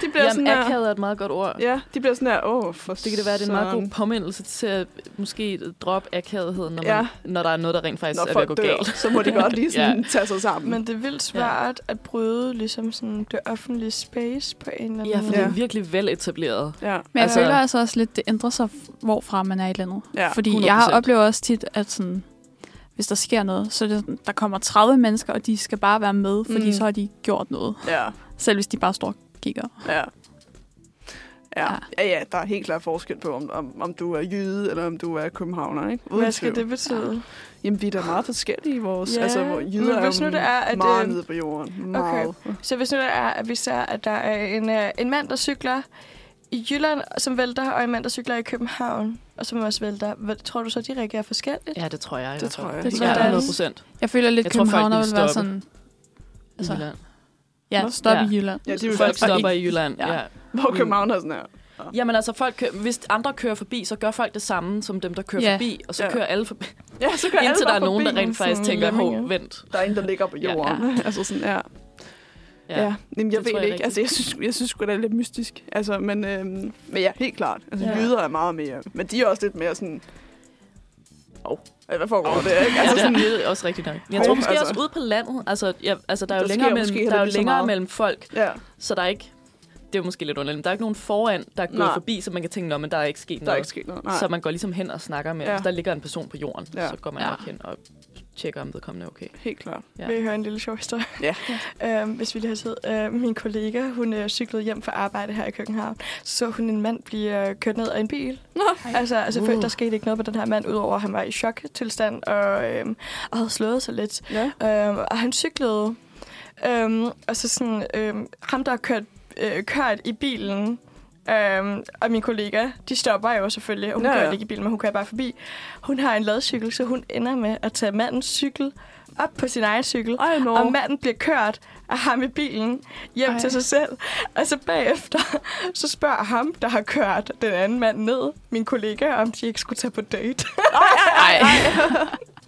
De bliver Jamen, sådan akavet er et meget godt ord. Ja, de bliver sådan der, åh, for Det kan det være, det er en meget god søren." påmindelse til at måske droppe akavetheden, når, man, Ja. når der er noget, der rent faktisk Når er ved at gå dør, galt. så må de godt lige [laughs] sådan tage sig sammen. Men det er vildt svært at bryde ligesom sådan det offentlige space på en eller anden Ja, for det Ja. er virkelig veletableret. ja, Men jeg Altså- føler altså også lidt, det ændrer sig, hvorfra man er i landet. ja, Fordi jeg har 100%. oplevet også tit, at sådan, hvis der sker noget, så det, der kommer 30 mennesker, og de skal bare være med, fordi Mm. så har de gjort noget. ja, Selv hvis de bare står og kigger. ja. Ja. Ja. ja, ja, der er helt klart forskel på, om, om, om du er jyde, eller om du er københavner, ikke? Uden Hvad skal tvivl. det betyde? Jamen, vi er da meget forskellige i vores... Ja, altså, hvor men jyder hvis er nu det er, at, meget øh, nede på jorden. Meget. Okay. Så hvis nu det er, at vi ser, at der er en, øh, en mand, der cykler i Jylland, som vælter, og en mand, der cykler i København, og som også vælter, hvad, tror du så, de reagerer forskelligt? Ja, det tror jeg. i Det tror jeg. Det tror jeg Ja, klart. 100 procent. Jeg føler lidt, Jeg at ville vil være sådan... I Altså, Jylland. ja, stop Ja. i Jylland. Ja, de vil Folk stopper i Jylland. Ja. Ja. Hvor København er sådan her. Jamen altså, folk kører, hvis andre kører forbi, så gør folk det samme som dem, der kører Ja. forbi, og så Ja. kører alle forbi. Ja, så alle Indtil der bare er nogen, der rent faktisk tænker, hov, vent. Der er en, der ligger på Ja. jorden. [laughs] altså sådan, ja. Ja, ja. Jamen, jeg det ved jeg ikke. er Altså, jeg synes, jeg synes sgu, det er lidt mystisk. Altså, men, øhm, men ja, helt klart. Altså, Ja. ja. jyder er meget mere. Men de er også lidt mere sådan... Åh, oh, hvad foregår oh, det, ikke? Ja, Altså, sådan, det er også rigtigt nok. Jeg tror måske altså. også ude på landet, altså, ja, altså der er jo Der længere, mellem, der er jo længere mellem folk, ja, så der er ikke, det er måske lidt underligt, der er ikke nogen foran, der går Nej. forbi, så man kan tænke, "Nå, men der er ikke sket der er noget. ikke sket noget. Nej. Så man går ligesom hen og snakker med, Ja. hvis der ligger en person på jorden, Ja. så går man Ja. nok hen og tjekker, om vedkommende er okay. Helt klart. Ja. Vil I høre en lille sjov historie? Ja. [laughs] øhm, hvis vi lige har tid. Øh, min kollega, hun øh, cyklede hjem fra arbejde her i København. Så så hun en mand blive øh, kørt ned af en bil. Nå, Altså, altså Uh. der skete ikke noget med den her mand, udover at han var i choktilstand og, øhm, og havde slået sig lidt. ja. Øhm, og han cyklede. Øhm, og så sådan, øhm, ham der har kørt, øh, kørt i bilen, øhm, og min kollega, de stopper jo selvfølgelig. Hun Ja, ja, ja. ikke i bilen, men hun kører bare forbi. Hun har en ladcykel, så hun ender med at tage mandens cykel op på sin egen cykel. Ej, no. Og manden bliver kørt af ham i bilen hjem Ej. Ej. til sig selv. Og så bagefter, så spørger ham, der har kørt den anden mand ned, min kollega, om de ikke skulle tage på date. Ej,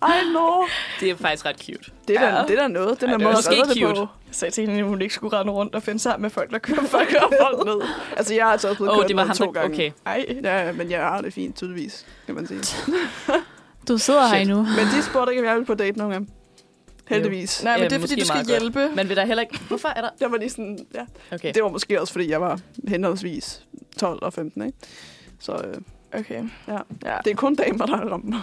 Ej, no. det er faktisk ret cute. Det er, da, Ja. det er da noget. Den Ej, er det er måske redde det cute. på. Jeg sagde til hende, at hun ikke skulle rende rundt og finde sammen med folk, der kører Folk [laughs] ned. folk ned. Altså, jeg har altså også blevet Åh, kørt oh, det var ned ham, to gange. Okay. Ej. Ja, men jeg har det fint, tydeligvis, kan man sige. Du sidder her Shit. endnu. Men de spurgte ikke, om jeg ville på date nogen af dem. Heldigvis. Nej, men Ja, det er fordi, du skal meget godt. hjælpe. Men vil der heller ikke... Hvorfor er der... [laughs] Jeg var lige sådan, ja. Okay. Det var måske også, fordi jeg var henholdsvis 12 og 15, ikke? Så øh, Okay. Ja. ja. det er kun damer, der mig.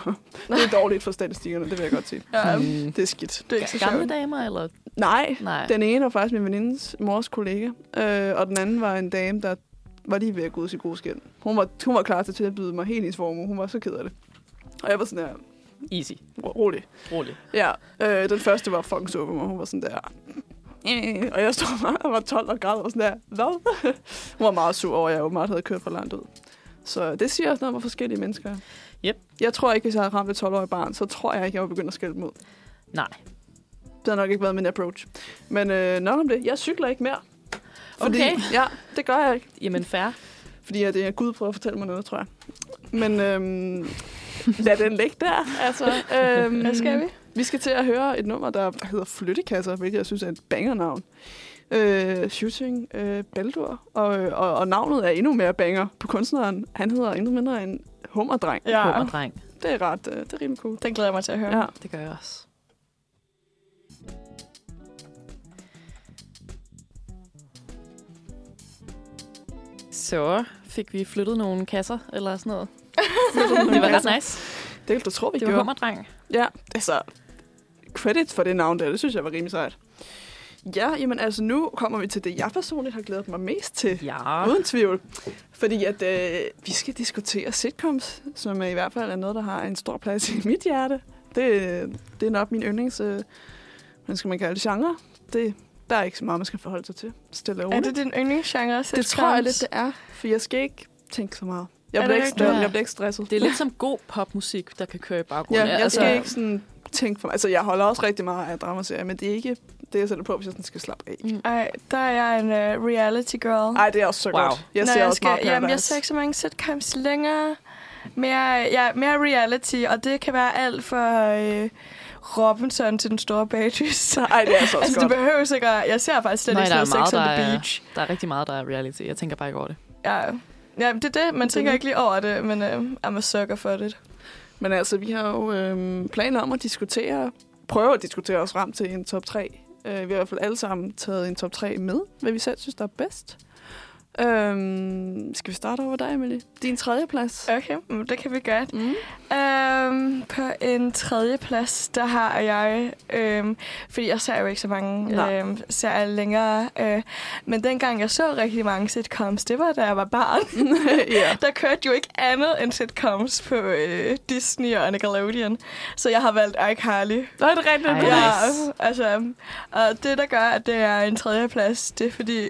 Det er dårligt for statistikkerne, det vil jeg godt sige. ja. Hmm. Det er skidt. Det er ikke så Gamle damer, eller... Nej, Nej. den ene var faktisk min venindes mors kollega, øh, og den anden var en dame, der var lige ved at gå ud i gode skæld. Hun var, hun var klar til at tilbyde mig helt hendes formue. Hun var så ked af det. Og jeg var sådan der, Easy. rolig. Rolig. Ja, øh, den første var fucking på mig. Hun var sådan der... "Øh," Og jeg stod bare og var 12 og græd og sådan der, hvad? [laughs] Hun var meget sur over, at jeg åbenbart havde kørt for langt ud. Så det siger også noget om, hvor forskellige mennesker er. Yep. Jeg tror ikke, hvis jeg havde ramt et 12-årigt barn, så tror jeg ikke, jeg var begyndt at skælde dem ud. Nej. Det har nok ikke været min approach. Men øh, nok om det. Jeg cykler ikke mere. Fordi, Okay. Ja, det gør jeg ikke. Jamen, fair. Fordi at, øh, Gud prøver at fortælle mig noget, tror jeg. Men øhm, [laughs] lad den ligge der. Altså, øhm, Hvad skal vi? Vi skal til at høre et nummer, der hedder Flyttekasser, hvilket jeg synes er et bangernavn. Øh, shooting øh, Baldur, og, og, og navnet er endnu mere banger på kunstneren. Han hedder endnu mindre en hummerdreng. Ja, Hummer, dreng. Det er ret, øh, det er rimelig cool. den glæder jeg mig til at høre. Ja. Det gør jeg også. Så fik vi flyttet nogle kasser, eller sådan noget. [laughs] Det var ret nice. Det vil du tro, vi Det var gjorde. hummerdreng. Ja, altså, credit for det navn der, det synes jeg var rimelig sejt. Ja, jamen altså nu kommer vi til det, jeg personligt har glædet mig mest til. Ja. Uden tvivl. Fordi at øh, vi skal diskutere sitcoms, som i hvert fald er noget, der har en stor plads i mit hjerte. Det, det er nok min yndlings, øh, hvad skal man kalde det, genre. Det, der er ikke så meget, man skal forholde sig til. Stille Er det din yndlingsgenre? det sitcoms? tror jeg lidt, det er. For jeg skal ikke tænke så meget. Jeg Er bliver, det ikke, rigtigt? jeg, jeg bliver ikke stresset. Det er lidt som god popmusik, der kan køre i baggrunden. Ja, jeg altså, skal ikke sådan tænke for mig. Altså, jeg holder også rigtig meget af dramaserier, men det er ikke det, jeg sætter på, hvis jeg sådan skal slappe af. Mm. Ej, der er jeg en uh, reality girl. Ej, det er også så Wow. godt. Jeg Når ser også meget jamen, jeg ser ikke så mange sitcoms længere. Mere, ja, mere reality, og det kan være alt fra øh, Robinson til den store bagdyst. [laughs] Ej, det er så også altså, det godt. behøver ikke at... Jeg ser faktisk slet Nej, ikke der sådan er Sex on der the er- Beach. Der er rigtig meget, der er reality. Jeg tænker bare ikke over det. Ja, ja det er det. Man tænker Mhm. ikke lige over det, men øh, I'm a sucker for det. Men altså, vi har jo øhm, planer om at diskutere, prøve at diskutere os frem til en top 3. Øh, vi har i hvert fald alle sammen taget en top 3 med, hvad vi selv synes, der er bedst. Øhm, skal vi starte over dig, Emilie? Din tredje plads. Okay, men det kan vi godt. Mm. Øhm, på en tredje plads, der har jeg, øhm, fordi jeg ser jo ikke så mange Nej. øhm, serier længere, øh, men dengang jeg så rigtig mange sitcoms, det var da jeg var barn. [laughs] ja. Der kørte jo ikke andet end sitcoms på øh, Disney og Nickelodeon, så jeg har valgt iCarly. Er det rigtigt. Ej, Ja. Ja, nice. altså, og det, der gør, at det er en tredje plads, det er fordi,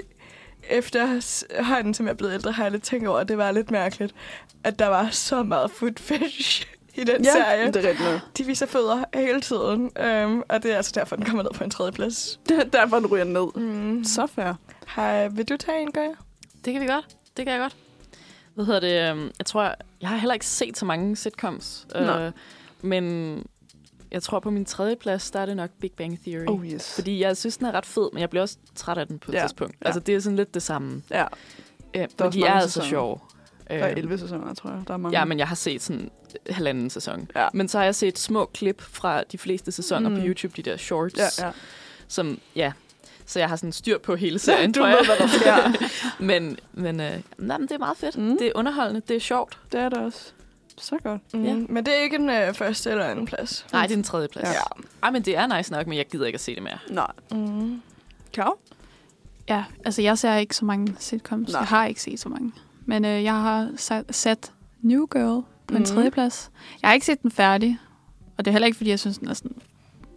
efterhånden, som jeg er blevet ældre, har jeg lidt tænkt over, at det var lidt mærkeligt, at der var så meget food fish i den ja, serie. det er rigtigt. De viser fødder hele tiden, øhm, og det er altså derfor, den kommer ned på en tredje plads. Det er derfor, den ryger ned. Mm. Så fair. Har, vil du tage en, gør jeg? Det kan vi godt. Det kan jeg godt. Hvad hedder det? øhm, Jeg tror, jeg har heller ikke set så mange sitcoms. Øh, men jeg tror på min tredje plads, der er det nok Big Bang Theory. Oh yes. Fordi jeg synes, den er ret fed, men jeg bliver også træt af den på et Ja, tidspunkt. Altså, det er sådan lidt det samme. Ja, er men de er altså sæsoner. sjove. der er Øh, 11 sæsoner, tror jeg. Der er mange. Ja, men jeg har set sådan halvanden sæson. Ja. Men så har jeg set små klip fra de fleste sæsoner Mm. på YouTube, de der shorts, Ja, ja. som, ja, så jeg har sådan styr på hele serien, du tror ved, jeg. hvad der sker. [laughs] men men, øh, nej, men det er meget fedt. Mm. Det er underholdende, det er sjovt. Det er det også. Så godt. Mm. Ja. Men det er ikke en øh, første eller anden plads. Nej, det er den tredje plads. Ja. Ja. Ej, men det er nice nok, men jeg gider ikke at se det mere. Nej. Mm. Kav? Ja, altså jeg ser ikke så mange sitcoms. Nej. Jeg har ikke set så mange. Men øh, jeg har sat, sat New Girl på en Mhm. tredje plads. Jeg har ikke set den færdig. Og det er heller ikke, fordi jeg synes, den er sådan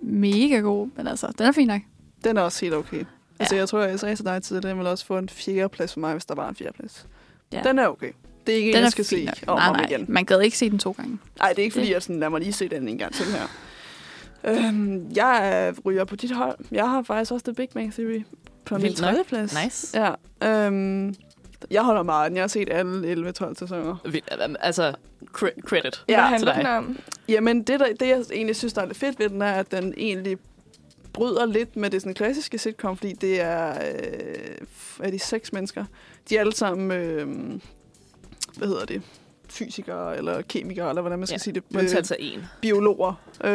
mega god. Men altså, den er fin nok. Den er også helt okay. Altså, jeg tror, jeg sagde til dig tidligere, den vil også få en fjerde plads for mig, hvis der var en fjerde plads. Ja. Den er okay. Det er ikke en, Den jeg er skal se nok. om nej, om nej, igen. man gad ikke se den to gange. Nej, det er ikke fordi, Det- jeg sådan, lad mig lige se den en gang til her. Øhm, jeg ryger på dit hold. Jeg har faktisk også The Big Bang Theory på min Vildt nok. tredje plads. Nice. Ja. Øhm, jeg holder meget af den. Jeg har set alle 11-12 sæsoner. Vildt. Altså, cre- credit. Hvad Ja, handler til den om? Jamen, det, der, det jeg egentlig synes, der er lidt fedt ved den, er, at den egentlig bryder lidt med det sådan klassiske sitcom, fordi det er, øh, er de seks mennesker. De er alle sammen, øh, hvad hedder det, fysikere eller kemikere, eller hvordan man skal Ja, sige det. Undtaget sig en. biologer. Øh,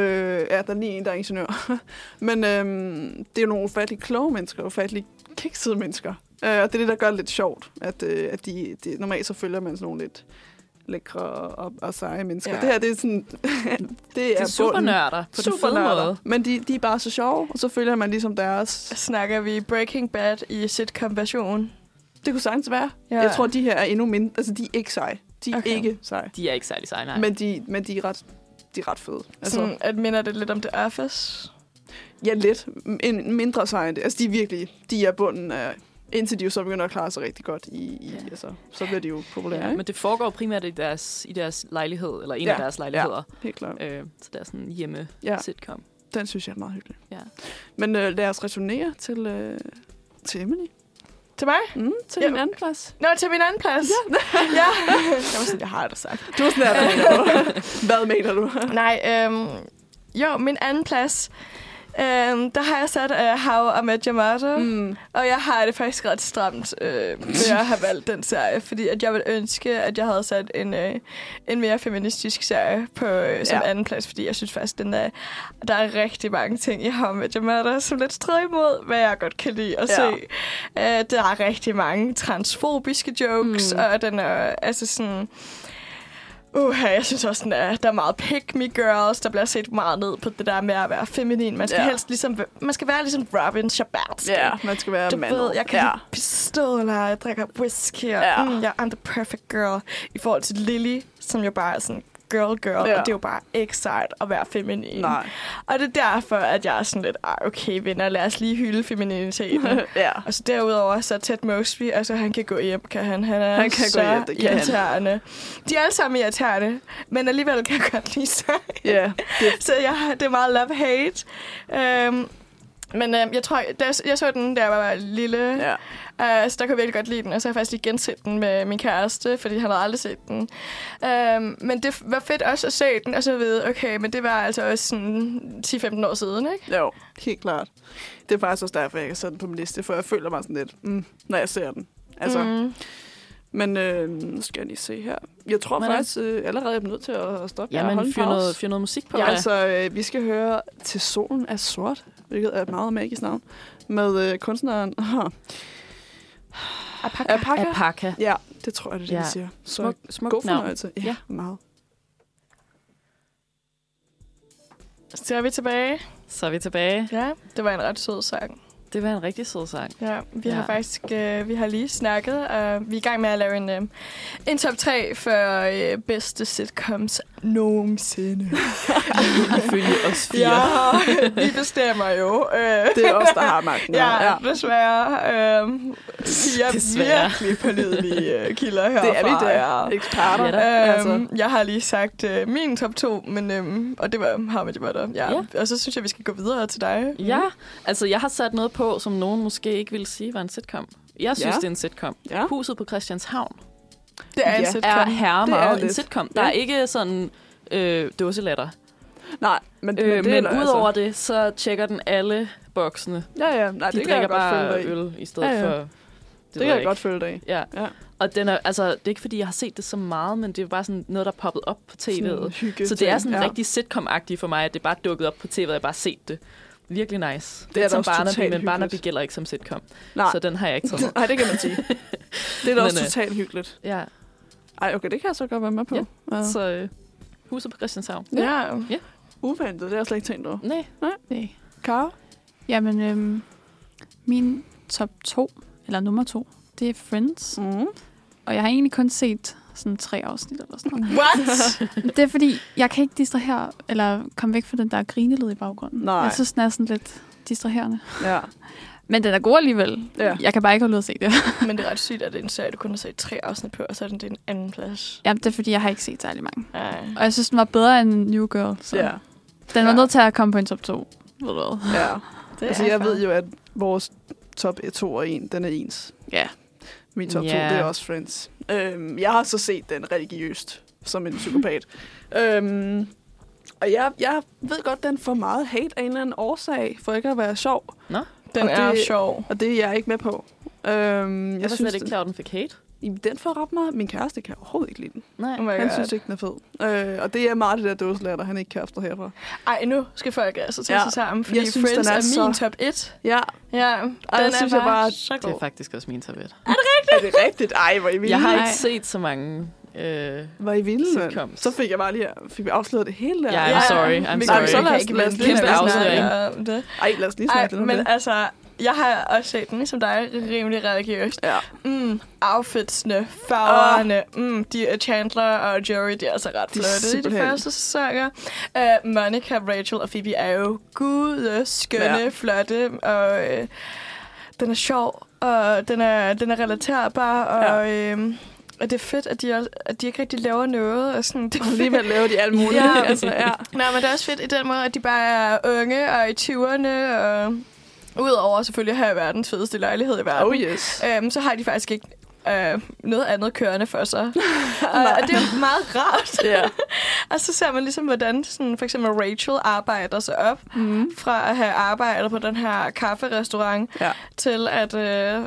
ja, der er lige en, der er ingeniør. [laughs] Men øhm, det er jo nogle ufattelig kloge mennesker, ufattelig kiksede mennesker. Øh, og det er det, der gør det lidt sjovt, at, øh, at de, de, normalt så følger man sådan nogle lidt lækre og, og seje mennesker. Ja. Det her, det er sådan... [laughs] det Det er super bunden. nørder på den fede Supernørder. måde. Men de, de er bare så sjove, og så følger man ligesom deres... Snakker vi Breaking Bad i sitcom-version? Det kunne sagtens være. Ja. Ja. Jeg tror, de her er endnu mindre... Altså, de er ikke seje. De er Okay. ikke seje. De er ikke særlig seje, nej. Men de, men de er ret, de er ret fede. Altså, Sådan, at minder det lidt om The Office? Ja, lidt. En mindre sej end det. Altså, de er virkelig, de er bunden af, indtil de jo så begynder at klare sig rigtig godt i, i Ja. altså, så bliver de jo populære, Ja, ikke? men det foregår primært i deres, i deres lejlighed, eller en Ja, af deres lejligheder. Helt klart. Øh, så det er sådan en hjemme Ja, sitcom. den synes jeg er meget hyggelig. Ja. Men øh, lad os returnere til, øh, til Emily. Til mig? Mm, til Ja. din anden plads. Nå, til min anden plads. Ja. [laughs] ja. Jeg var sådan, jeg har det sagt. Du er sådan her, hvad mener du? Hvad mener du? Nej, øhm, jo, min anden plads. Øhm, der har jeg sat uh, How I Met Your Mother. Mm. Og jeg har det faktisk ret stramt med at have valgt den serie, fordi at jeg ville ønske, at jeg havde sat en, øh, en mere feministisk serie på øh, som Ja. anden plads, fordi jeg synes faktisk, den er, der er rigtig mange ting i How I Met Your Mother, som lidt strider imod, hvad jeg godt kan lide at Ja. se. Øh, der er rigtig mange transfobiske jokes, mm. og den er altså sådan... Uh, jeg synes også, at der er meget pick me girls. Der bliver set meget ned på det der med at være feminin. Man skal ja. helst ligesom, man skal være ligesom Robin Schabertski. Ja, man skal være Du mandet. ved, jeg kan lide pistoler, jeg drikker whisky, og ja. mm, jeg er the perfect girl. I forhold til Lily, som jo bare er sådan girl girl, Ja. og det er jo bare ikke sejt at være feminin. Nej. Og det er derfor, at jeg er sådan lidt, "Ej, okay venner, lad os lige hylde femininiteten. [laughs] ja. Og så derudover, så Ted Mosby, altså han kan gå hjem, kan han. Han er Han kan gå så hjem, det kan han. irriterende. De er alle sammen irriterende, men alligevel kan jeg godt lide sig. Ja, det, [laughs] Så jeg, det er meget love-hate. Øhm, men øhm, jeg tror, jeg, jeg så den, jeg var lille, ja. Uh, så der kunne jeg virkelig godt lide den, og så har jeg faktisk lige genset den med min kæreste, fordi han havde aldrig set den. Um, men det var fedt også at se den, og så vide, okay, men det var altså også sådan 10-15 år siden, ikke? Jo, helt klart. Det er faktisk også derfor, jeg kan sætte den på min liste, for jeg føler mig sådan lidt, mm, når jeg ser den. Altså, mm. Men øh, nu skal jeg lige se her. Jeg tror Men- faktisk øh, allerede, jeg er nødt til at stoppe her og Jamen, holde en fyr noget, fyr noget musik på. Ja, Ja, altså, øh, vi skal høre Til solen er sort, hvilket er et meget magisk navn, med øh, kunstneren [laughs] Alpaca. Alpaca. Alpaca. Ja, det tror jeg, det er det, Ja. siger. Så Smuk, smuk god fornøjelse. Ja, Ja. ja, meget. Så er vi tilbage. Så er vi tilbage. Ja, det var en ret sød sang. Det var en rigtig sød sang. Ja, vi Ja. har faktisk øh, vi har lige snakket, og vi er i gang med at lave en, øh, en top 3 for øh, bedste sitcoms nogensinde. [laughs] Ifølge os fire. Ja, vi bestemmer jo. Øh, Det er os, der har magten. Ja, ja. ja. desværre. Øhm, vi er Desværre. virkelig pålidelige øh, kilder herfra. Det er vi da. Ja. Eksperter. Ja da. altså. Øhm, jeg har lige sagt øh, min top 2, men, øhm, og det var Much Butter. Ja. Ja. Og så synes jeg, vi skal gå videre til dig. Ja, altså jeg har sat noget på, som nogen måske ikke ville sige var en sitcom. Jeg synes, Ja. det er en sitcom. Ja. Huset på Christianshavn Det er en Ja. sitcom. er herre Det er meget en lidt. sitcom. Der Ja. er ikke sådan øh, dåselatter. Nej, men, Øh, men det er der udover altså. det, så tjekker den alle boksene. Ja, ja. Nej, De det drikker jeg bare øl i stedet Ja, ja. for... Det, ved kan jeg ikke. godt følge dig i. Ja. Ja. Og den er, altså, det er ikke, fordi jeg har set det så meget, men det er bare sådan noget, der er poppet op på tv'et. Så det er sådan ja. rigtig sitcom-agtigt for mig, at det bare dukket op på tv'et, og jeg bare set det. Virkelig nice. Det er da som også Barnaby, totalt men Barnaby hyggeligt. gælder ikke som sitcom. Nej. Så den har jeg ikke taget. [laughs] Nej, det kan man sige. Det er da Men, også øh, totalt hyggeligt. Ja, Ej, okay, det kan jeg så godt være med på. Ja. Ja. så øh, huset på Christianshavn. Ja. Uventet, det har jeg slet ikke tænkt over. Nej, Nej. Karo? Jamen, øhm, min top to, eller nummer to, det er Friends. Mm. Og jeg har egentlig kun set sådan tre afsnit eller sådan noget. What? [laughs] Det er fordi, jeg kan ikke distrahere, eller komme væk fra den der grinelyd i baggrunden. Nej. Jeg synes, den er sådan lidt distraherende. Ja. Men den er god alligevel. Ja. Jeg kan bare ikke holde ud at se det. [laughs] Men det er ret sygt, at det er en serie, du kun har set tre afsnit på, og så er den en anden plads. Jamen, det er fordi, jeg har ikke set særlig mange. Ja. Og jeg synes, den var bedre end New Girl. Så Ja. den var Ja. nødt til at komme på en top 2. Ved du hvad? ja. [laughs] Det Altså, jeg fair. ved jo, at vores top 2 og 1, den er ens. Ja. Min top 2, Ja. det er også Friends. Øhm, jeg har så set den religiøst, som en psykopat. [laughs] øhm, og jeg, jeg ved godt, den får meget hate af en eller anden årsag, for ikke at være sjov. Den og er det- sjov. Og det er jeg ikke med på. Øhm, jeg, jeg var synes, slet ikke klar, at den fik hate. Den får ret meget. Min kæreste kan overhovedet ikke lide den. Nej. Oh Han God. synes ikke, den er fed. Øh, og det er meget det der dåselatter, han ikke kan afstå herfra. Ej, nu skal folk altså tage Ja. sig sammen, fordi Jeg synes, Friends den er er, så- min top 1. Ja, Ja, den Ej, er det synes jeg bare- så Det er god. faktisk også min top 1. er det rigtigt? Ej, hvor I vilde. Jeg har ikke set så mange... Øh, Var I vilde? Sitcoms. Så fik jeg bare lige fik vi afsløret det hele der. Ja, I'm sorry, I'm sorry. Så lad os- ikke lad os lige snakke om det. Ej, lad os lige Ej, snakke lidt om men det. altså, jeg har også set den, ligesom dig, rimelig religiøst. Ja. Mm, outfitsene, farverne, mm, de er Chandler og Joey, de er altså ret flotte i de første sæsoner. Uh, Monica, Rachel og Phoebe er jo gude, skønne, Ja. flotte, og uh, den er sjov, og den er, den er relaterbar, og, ja. uh, og det er fedt, at de, er, at de ikke rigtig laver noget. Og sådan, det er Og alligevel laver de alt muligt. [laughs] Ja. altså, ja. Nej, men det er også fedt i den måde, at de bare er unge og i 20'erne, og udover selvfølgelig at have verdens fedeste lejlighed i verden, Oh yes. øhm, så har de faktisk ikke øh, noget andet kørende for sig. [laughs] og, og det er meget rart. Ja. [laughs] Og så ser man ligesom, hvordan sådan, for eksempel Rachel arbejder sig op Mm. fra at have arbejdet på den her kafferestaurant Ja. til at øh,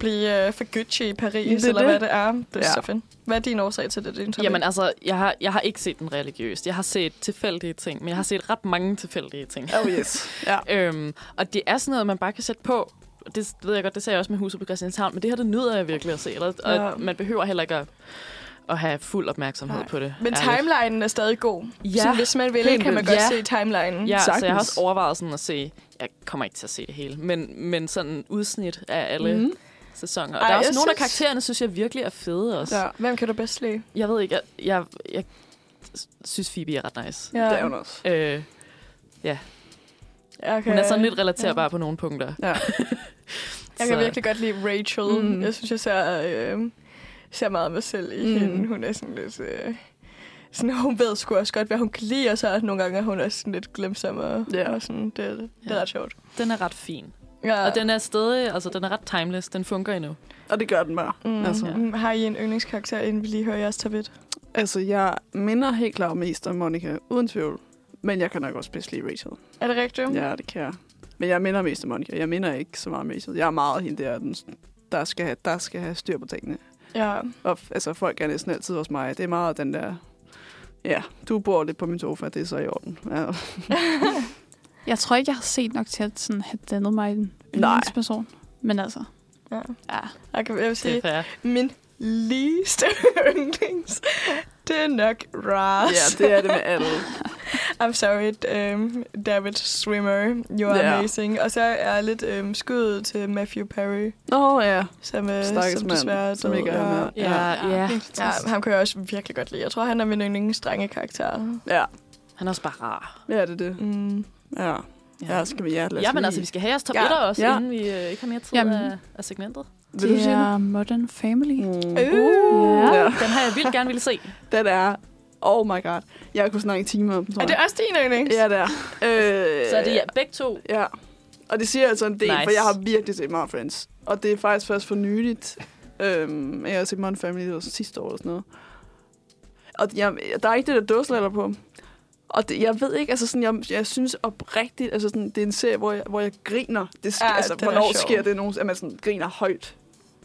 blive øh, for Gucci i Paris, Det er eller det. hvad det er. Det er Ja. så fedt. Hvad er din årsag til det? Top Jamen altså, jeg har, jeg har ikke set den religiøst. Jeg har set tilfældige ting, men jeg har set ret mange tilfældige ting. Oh yes. [laughs] Ja. Øhm, og det er sådan noget, man bare kan sætte på. Det ved jeg godt, det sagde jeg også med huset på Christianshavn, men det her, det nyder jeg virkelig at se. Og, og Ja. man behøver heller ikke at, at have fuld opmærksomhed Nej. på det. Men timelinen er stadig god. Ja, så hvis man vil, helt kan man godt Ja. se timelinen. Ja, så jeg har Sagtens. også overvejet sådan at se... Jeg kommer ikke til at se det hele, men, men sådan udsnit af alle mm. Sæsoner. Og Ej, der er også nogle af synes- karaktererne, synes jeg virkelig er fede også. Ja. Hvem kan du bedst lide? Jeg ved ikke, jeg, jeg, jeg synes Phoebe er ret nice. Det er hun også. Øh, Jeg kan, hun er sådan lidt relaterbar på nogle punkter. Ja. [laughs] Jeg kan virkelig godt lide Rachel. Mm. Jeg synes, jeg ser, øh, ser meget af mig selv i Mm. hende. Hun er sådan lidt... Øh, sådan, hun ved sgu også godt, hvad hun kan lide, og så nogle gange er hun også sådan lidt glemsom. Og, Ja. og sådan, det, det Ja. er ret sjovt. Den er ret fin. Ja. Og den er stadig, altså den er ret timeless. Den fungerer endnu. Og det gør den bare. Mm. Altså. Altså. Mm. Har I en yndlingskarakter, inden vi lige hører jeres tabet? Altså, jeg minder helt klart mest om Monica, uden tvivl. Men jeg kan nok også bedst lide Rachel. Er det rigtigt? Ja, det kan jeg. Men jeg minder mest om Monica. Jeg minder ikke så meget om Rachel. Jeg er meget hende der, den, der, skal have, der skal have styr på tingene. ja. Og altså, folk er næsten altid hos mig. Det er meget den der... Ja, du bor lidt på min sofa, det er så i orden. Ja. [laughs] Jeg tror ikke, jeg har set nok til at sådan, have dannet mig en yndlingsperson. Men altså, ja. ja. Jeg, kan, jeg vil Det sige, er min ligeste [laughs] yndlings, det er nok Ross. ja, det er det med alle. [laughs] I'm sorry, um, David Swimmer. You are Ja. amazing. Og så er jeg lidt um, skuddet til Matthew Perry, Åh, oh, ja. som, uh, som desværre som ikke er med. Ja, ja. ja. Ja, ham kan jeg også virkelig godt lide. Jeg tror, han er min yndlingsdrenge karakter. Ja, Han er også bare rar. ja det er det. Mm. Ja, ja skal vi... Ja, lad os Ja, men lige- altså, vi skal have jeres top Ja. 1'er også, Ja. inden vi øh, ikke har mere tid Jamen. af, af segmentet. Vil du det sige er Modern Family. Mm. Øh. Ja. Ja. Den har jeg vildt gerne ville se. [laughs] Den er... Oh my god. Jeg kunne snakke i timer om den, tror Er det jeg. også din yndlings? Ja, det er. [laughs] Øh, Så er det ja, begge to. Ja. Og det siger altså en del, Nice. for jeg har virkelig set meget Friends. Og det er faktisk først for nyligt. Øhm, jeg har set Modern Family det var sidste år eller sådan noget. Og jeg, der er ikke det der dåselatter på. Og det, jeg ved ikke, altså sådan, jeg, jeg synes oprigtigt, altså sådan, det er en serie, hvor jeg, hvor jeg griner. Det, sk- Ja, altså, hvornår sjov. sker det nogen, at man sådan griner højt?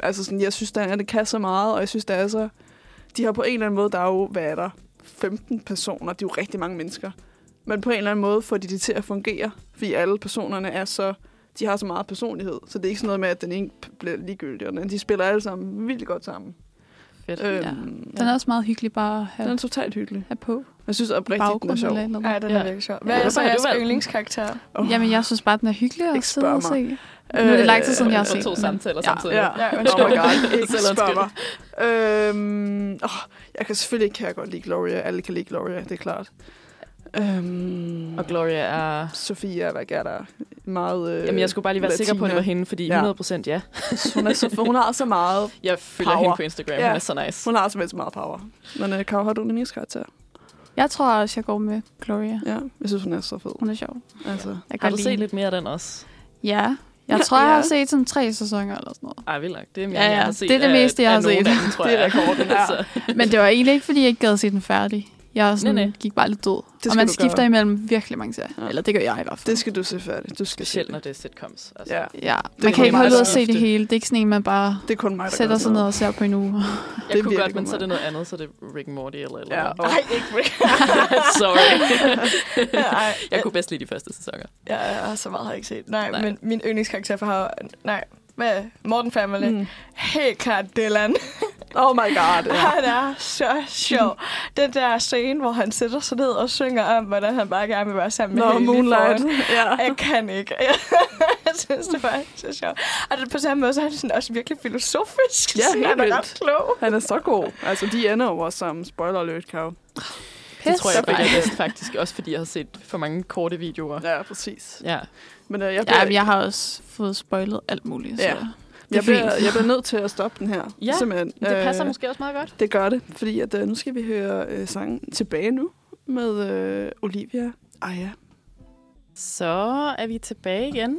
Altså sådan, jeg synes, der er, det kan så meget, og jeg synes, der er så... De har på en eller anden måde, der er jo, hvad er der? 15 personer, det er jo rigtig mange mennesker. Men på en eller anden måde får de det til at fungere, fordi alle personerne er så... De har så meget personlighed, så det er ikke sådan noget med, at den ene bliver ligegyldig, og den anden, de spiller alle sammen vildt godt sammen. Fedt. Øhm, Ja. Den er også meget hyggelig bare at have, den er totalt hyggelig. have på. Jeg synes oprigtigt, den er sjov. Nej, den Ja. er virkelig sjov. Hvad Ja, er så jeres yndlingskarakter? Oh. Jamen, jeg synes bare, den er hyggelig at sidde og se. Nu er det lang tid siden, jeg har Og set to samtaler Ja. samtidig. Ja, Ja, oh my god, ikke spørg mig. Øhm, oh, jeg kan selvfølgelig ikke kan jeg godt lide Gloria. Alle kan lide Gloria, det er klart. Øhm, Og Gloria er... Sofia, hvad gør der? Meget øh, Jamen, jeg skulle bare lige være sikker på, at det var hende, fordi Ja. 100% ja. Hun, er så, hun har så meget. Jeg følger Power. hende på Instagram. Ja. Hun er så nice. Hun har så meget power. Men øh, Karo, har du en yndlingskarakter? Jeg tror også, jeg går med Gloria. Ja, jeg synes, hun er så fed. Hun er sjov. Altså, Jeg Har kan du lide set lidt mere af den også? Ja. Jeg tror, jeg Ja. har set sådan tre sæsoner eller sådan noget. Ej, vildt nok. Det er mere, Ja, ja. jeg har set Det er det af- meste, jeg af har nogen set. af dem, tror [laughs] Det er jeg. rekorden, [laughs] ja. Men det var egentlig ikke, fordi jeg ikke gad at se den færdig. Jeg sådan, Nej, nej. gik bare lidt død. skal og man skifter gøre. imellem virkelig mange serier. Ja. Eller det gør jeg i hvert fald. det skal du se færdigt. Du skal se Specielt, det. når det er sitcoms. Altså. Ja, Ja, Det man er kan ikke holde ud at se det hele. Det er ikke sådan en, man bare det er kun mig, der sætter sig ned sådan og ser på en uge. [laughs] Det er Jeg kunne virkelig godt, men så er det noget andet, så er det Rick Morty eller eller Ja, Nej, ikke Rick. [laughs] [laughs] Sorry. Jeg kunne bedst lide de første sæsoner. Ja, jeg har så meget har jeg ikke set. Nej, Nej. Nej. men min yndlingskarakter for har... Nej, hvad? Morten Family. Mm. Helt klart Dylan. [laughs] Oh my god. Ja. Han er så sjov. Den der scene, hvor han sætter sig ned og synger om, hvordan han bare gerne vil være sammen med Nå, Haley Moonlight. foran. Ja. Jeg kan ikke. [laughs] Jeg synes, det var så sjovt. Og det, på samme måde, så er han sådan også virkelig filosofisk. Ja, Sådan, helt han er ret klog. Han er så god. Altså, de ender også sammen. Spoiler alert, Karo. Det tror jeg faktisk, fejl. faktisk også, fordi jeg har set for mange korte videoer. Ja, præcis. Ja. Men øh, jeg, Ja, bliver, men jeg har også fået spoilet alt muligt. Så. Ja. er jeg, bliver, jeg bliver nødt til at stoppe den her. [laughs] Ja, Simpelthen. Det passer Øh, måske også meget godt. Det gør det, fordi at, øh, nu skal vi høre øh, sangen tilbage nu med øh, Olivia. Ja. Så er vi tilbage igen.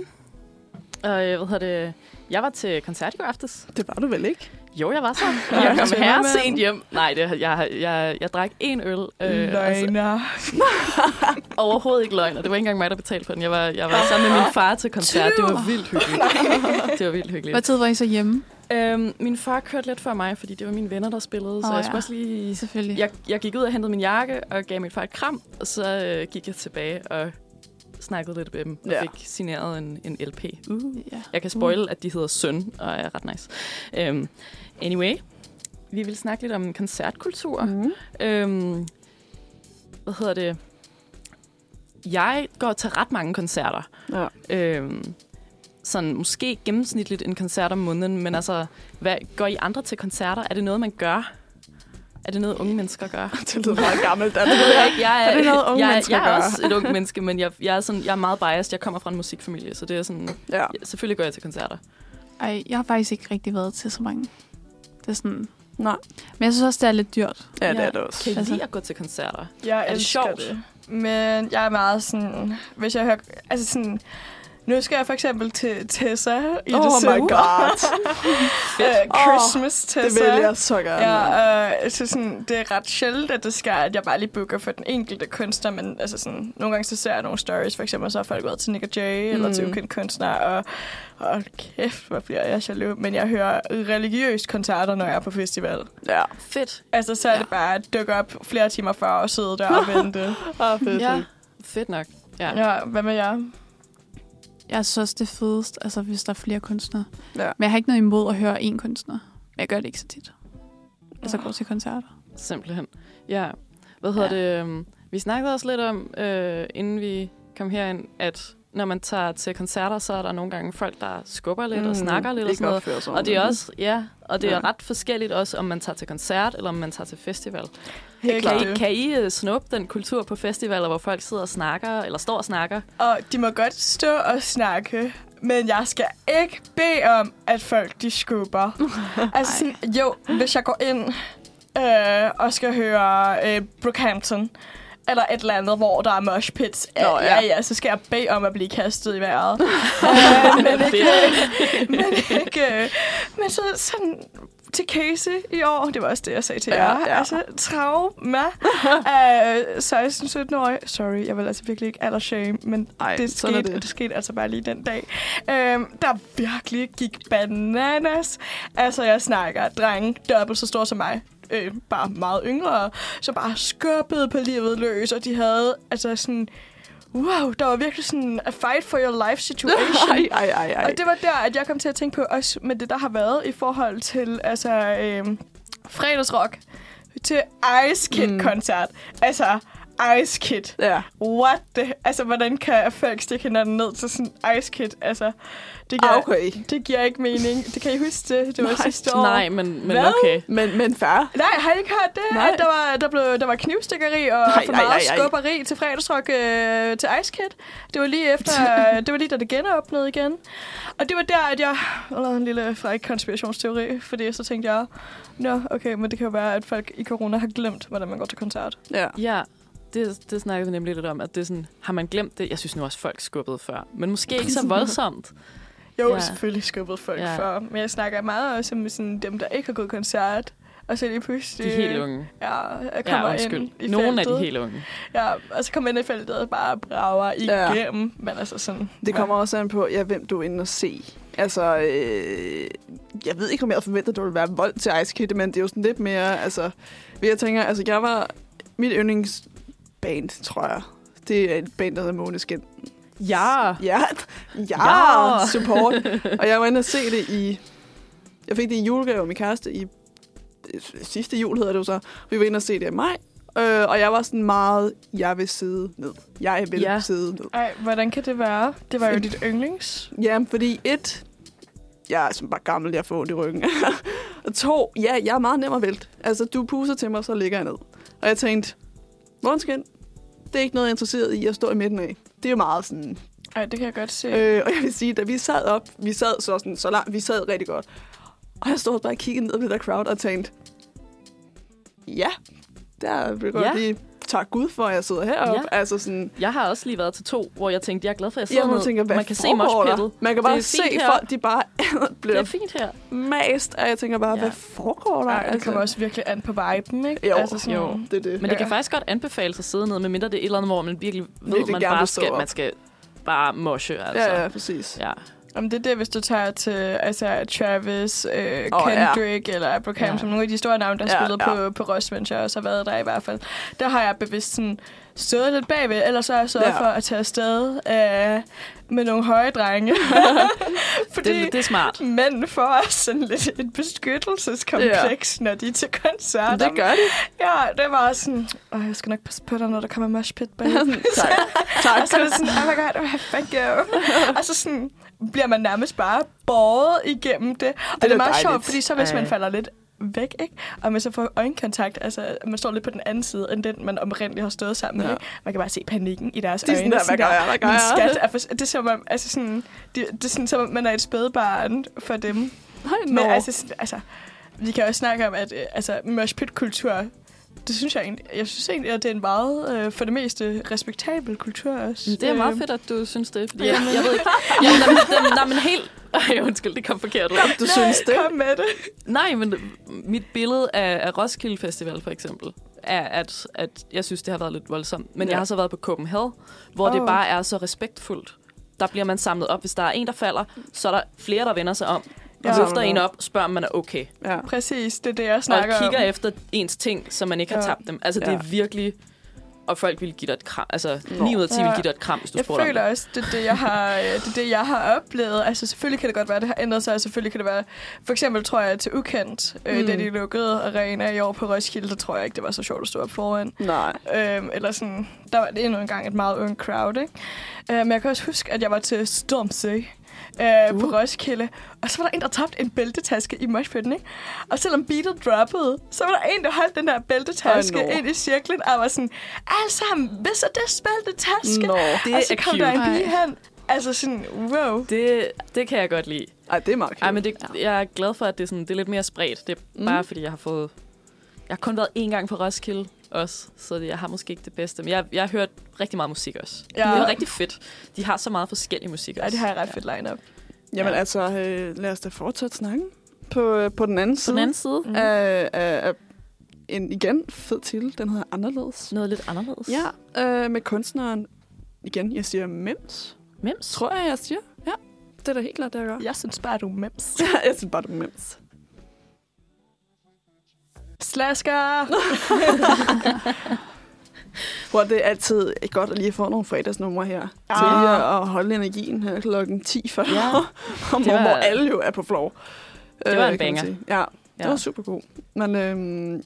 Og øh, hvad hedder det? Jeg var til koncert i går aftes. Det var du vel ikke? Jo, jeg var så. [laughs] Jeg kom her sent hjem. Nej, det, jeg, jeg, jeg drak en øl. Øh, altså, Løgner. [laughs] overhovedet ikke løgn, og det var ikke engang mig, der betalte for den. Jeg var, jeg var sammen med min far til koncert. Det var vildt hyggeligt. [laughs] det var vildt hyggeligt. Hvad tid var I så hjemme? Øhm, min far kørte lidt før mig, fordi det var mine venner, der spillede. så Åh, jeg ja. skulle også lige... Selvfølgelig. Jeg, jeg gik ud og hentede min jakke og gav min far et kram, og så øh, gik jeg tilbage og snakkede lidt med dem og Ja. fik signeret en, en LP. Uh. Ja. Jeg kan spoil, at de hedder Søn, og er ret nice. Um, anyway, vi vil snakke lidt om koncertkultur. Mm. Øhm, hvad hedder det? Jeg går til ret mange koncerter. Ja. Øhm, sådan måske gennemsnitligt en koncert om måneden, men altså, hvad, går I andre til koncerter? Er det noget, man gør? Er det noget, unge mennesker gør? [laughs] Det lyder meget gammelt. Er det, ved jeg ikke. Jeg er, Er det noget, unge jeg, mennesker jeg er gør? også et ung [laughs] menneske, men jeg, jeg, er sådan, jeg er meget biased. Jeg kommer fra en musikfamilie, så det er sådan... Ja. Ja, selvfølgelig går jeg til koncerter. Ej, jeg har faktisk ikke rigtig været til så mange. Det er sådan... Nej. Men jeg synes også, det er lidt dyrt. Ja, det er det også. Kan I Altså- lide at gå til koncerter? Jeg det elsker sjovt? det. Men jeg er meget sådan... Hvis jeg hører... Altså sådan... Nu skal jeg for eksempel til Tessa i Oh my december. god. [laughs] Uh, Christmas Det Tessa. vil jeg så gerne. Ja, øh, så sådan, det er ret sjældent, at det sker, at jeg bare lige booker for den enkelte kunstner, men altså sådan, nogle gange så ser jeg nogle stories, for eksempel så har folk været til Nick og Jay, mm. eller til Mm. ukendt kunstner, og, og kæft, hvor bliver jeg jaloux. Men jeg hører religiøst koncerter, når jeg er på festival. ja. Fedt. Altså, så er Ja. det bare at dukke op flere timer før og sidde der og [laughs] vente. Ah, fedt, Ja, fedt. fedt nok. Ja. Ja, hvad med jer? Jeg synes det er fedest, altså, hvis der er flere kunstnere. Ja. Men jeg har ikke noget imod at høre én kunstner. Men jeg gør det ikke så tit. Altså gå til koncerter. Simpelthen. Ja. Hvad hedder det? øhm, Vi snakkede også lidt om, øh, inden vi kom herind, at når man tager til koncerter, så er der nogle gange folk, der skubber lidt mm, og snakker lidt og sådan noget. Og det er også, ja, og det er Ja. ret forskelligt også, om man tager til koncert, eller om man tager til festival. Helt Kan klart. I, kan I uh, snuppe den kultur på festivaler, hvor folk sidder og snakker, eller står og snakker? Og de må godt stå og snakke, men jeg skal ikke bede om, at folk de skubber. [laughs] altså sådan, jo, hvis jeg går ind øh, og skal høre øh, Brookhampton, eller et eller andet, hvor der er mosh pits. Nå, ja. ja. ja, så skal jeg bede om at blive kastet i vejret. [laughs] øh, men ikke, men ikke, øh, men så sådan til Casey i år, det var også det, jeg sagde til Ja, jer. ja. Altså, trauma [laughs] af 16-17-årige. Sorry, jeg vil altså virkelig ikke aldershame, men Ej, det skete, det. det. det skete altså bare lige den dag. Øhm, der virkelig gik bananas. Altså, jeg snakker drenge dobbelt så store som mig. Øh, bare meget yngre. Så bare skubbede på livet løs, og de havde altså sådan... Wow, der var virkelig sådan a fight for your life situation. [laughs] Ej, ej, ej, ej. Og det var der, at jeg kom til at tænke på også med det, der har været i forhold til altså, øhm, fredagsrock til Ice Kid-koncert. Mm. Altså, Ice Kid. Ja. What the... Altså, hvordan kan folk stikke hinanden ned til sådan Ice Kid? Altså, det giver, okay. det giver ikke mening. Det kan I huske det? Det var Nej, sidste år. Nej, men, men Hvad? okay. Men, men fair. Nej, har I ikke hørt det? Nej. At der var, der, blev, der var knivstikkeri og Nej, for meget nej, nej. skubberi til fredagsrock øh, til Ice Kid. Det var lige efter, [laughs] det var lige da det genåbnede igen. Og det var der, at jeg lavede en lille fræk konspirationsteori, fordi så tænkte jeg, nå, okay, men det kan jo være, at folk i corona har glemt, hvordan man går til koncert. Ja. Ja, det, det snakkede vi nemlig lidt om, at det er sådan, har man glemt det? Jeg synes nu også, folk skubbede før. Men måske ikke så [laughs] voldsomt. Jo, Ja. ja. selvfølgelig skubbet folk Ja. ja. før, men jeg snakker meget også om sådan, dem, der ikke har gået koncert, og så lige pludselig... De helt unge. Ja, jeg Ja, kommer undskyld. ind i Nogle af feltet. de helt unge. Ja, og så kommer ind i feltet og bare brager Ja. igennem. Men altså sådan... Det kommer også an på, ja, hvem du er inde og se. Altså, øh, jeg ved ikke, om jeg havde forventet, at det ville være vold til Ice Kid, men det er jo sådan lidt mere, altså... Jeg tænker, altså, jeg var... Mit yndlingsband, tror jeg. Det er et band, der hedder Måneskin. Ja. Ja, ja, Ja. support. [laughs] og jeg var inde og se det i... Jeg fik det i julegave af min kæreste i sidste jul, hedder det jo så. Vi var inde og se det i maj. Øh, og jeg var sådan meget, jeg vil sidde ned. Jeg vil Ja. sidde ned. Ej, hvordan kan det være? Det var jo dit yndlings. Ja, fordi et, jeg er sådan bare gammel, jeg får ondt i ryggen. [laughs] og to, ja, jeg er meget nem at vælte. Altså, du puser til mig, så ligger jeg ned. Og jeg tænkte, Måneskin, det er ikke noget, jeg er interesseret i at stå i midten af. Det er jo meget sådan... Ej, det kan jeg godt se. Øh, og jeg vil sige, da vi sad op, vi sad så, sådan, så langt, vi sad rigtig godt. Og jeg stod bare og kiggede ned på det der crowd og tænkte, ja, der vil godt ja. lige tak Gud for, at jeg sidder heroppe. Ja. Altså sådan, Jeg har også lige været til to, hvor jeg tænkte, jeg er glad for, at jeg sidder ja, man tænker, Man kan se moshpittet. Man kan Det bare er se her. folk, de bare [laughs] Det bliver er fint her. mast, og jeg tænker bare, Ja. hvad foregår der? Ej, det kommer også virkelig an på viben, ikke? Jo, altså sådan, jo. det er det. Men det kan faktisk godt anbefales at sidde ned, medmindre det er et eller andet, hvor man virkelig ved, Virkelig man bare skal, man skal bare moshe, altså. Ja, ja, præcis. ja. Jamen, det er det, hvis du tager til altså, Travis, øh, oh. Kendrick ja. eller Abraham, Ja. som nogle af de store navne, der har Ja, spillet ja. på, på Ross, mens jeg også har været der i hvert fald. Der har jeg bevidst sådan, stået lidt bagved, ellers så har jeg sørget Ja. for at tage afsted øh, med nogle høje drenge. [laughs] Fordi Det, det er smart. mænd får også sådan lidt et beskyttelseskompleks, ja. når de er til koncerter. Det gør de. Ja, det var sådan, Åh, jeg skal nok passe på dig, når der kommer mosh pit bag. [laughs] tak. tak. [laughs] Og så er det sådan, oh my god, oh, thank you. og så sådan, bliver man nærmest bare båret igennem det. Og det, er det er meget dejligt. sjovt, fordi så hvis man falder lidt væk, ikke? og man så får øjenkontakt, altså man står lidt på den anden side, end den man oprindeligt har stået sammen med. Ja. Ikke? Man kan bare se panikken i deres De er sådan øjne. der, hvad gør jeg, hvad gør "Min jeg?" Skat er for, det er som om, altså sådan, det, det er sådan, som om man er et spædbarn for dem. Nej, Men nå. altså, altså, vi kan også snakke om, at øh, altså, mosh pit kultur det synes jeg egentlig, jeg synes egentlig, at det er en meget, øh, for det meste, respektabel kultur også. Det er meget Øh, fedt, at du synes det. Fordi Ja. jeg, jeg ved ikke... Ja, nej, men, nej, men helt... Ej, undskyld, det kom forkert ud. Du synes det? Kom med det. Nej, men mit billede af, af Roskilde Festival, for eksempel, er, at, at jeg synes, det har været lidt voldsomt. Men ja. Jeg har så været på Copenhagen, hvor oh. det bare er så respektfuldt. Der bliver man samlet op. Hvis der er en, der falder, så er der flere, der vender sig om. Og Ja. løfter en op, spørger om man er okay. Ja. Præcis, det er det, jeg Og snakker kigger om. efter ens ting, så man ikke har Ja. tabt dem. Altså, det Ja. er virkelig... Og folk vil give dig et kram. Altså, Nå. 9 ud af 10 vil Ja. give dig et kram, hvis du Jeg spurgte om føler det. også, det er det, jeg har, [laughs] øh, det er det, jeg har oplevet. Altså, selvfølgelig kan det godt være, at det har ændret sig. og Selvfølgelig kan det være... For eksempel tror jeg, til ukendt, øh, Mm. da de lukkede arena i år på Roskilde, der tror jeg ikke, det var så sjovt at stå op foran. Nej. Øhm, eller sådan, der var det endnu engang et meget ung crowd, ikke? Øh, men jeg kan også huske, at jeg var til Stormsø øh, uh. på Roskilde, og så var der en, der tabte en bæltetaske i moshpitten, ikke? Og selvom beatet droppede, så var der en, der holdt den der bæltetaske Ej, nå. ind i cirklen, og var sådan, sammen, hvis er det bæltetaske? Nå. Det og så er kom cute. der en pige hen. Altså sådan, wow. Det, det kan jeg godt lide. Ej, det er meget Ej, men det, jeg er glad for, at det er, sådan, det er lidt mere spredt. Det er Mm. bare, fordi jeg har fået... Jeg har kun været én gang på Roskilde også, så det, jeg har måske ikke det bedste. Men jeg, jeg har hørt rigtig meget musik også. Ja. Det er rigtig fedt. De har så meget forskellig musik også. Ja, det har jeg ret fedt line-up. Jamen Ja. altså, øh, lad os da fortsætte snakken. På, øh, på den anden På side den anden side, Mm. af, af, af en igen fed titel. Den hedder Anderledes. noget lidt anderledes. Ja, øh, med kunstneren, igen, jeg siger Mems. Mems. Tror jeg, jeg siger. Ja, det er da helt klart, det jeg gør. Jeg synes bare, du er mems. [laughs] jeg synes bare, du er Mems. Slasker! [laughs] Hvor det er altid godt at lige få nogle fredagsnumre her. Til Ah. lige at holde energien her klokken 10 før. Ja. [laughs] Det var- hvor alle jo er på floor. Det var en man banger. Ja, det Ja. var super god. Men øhm,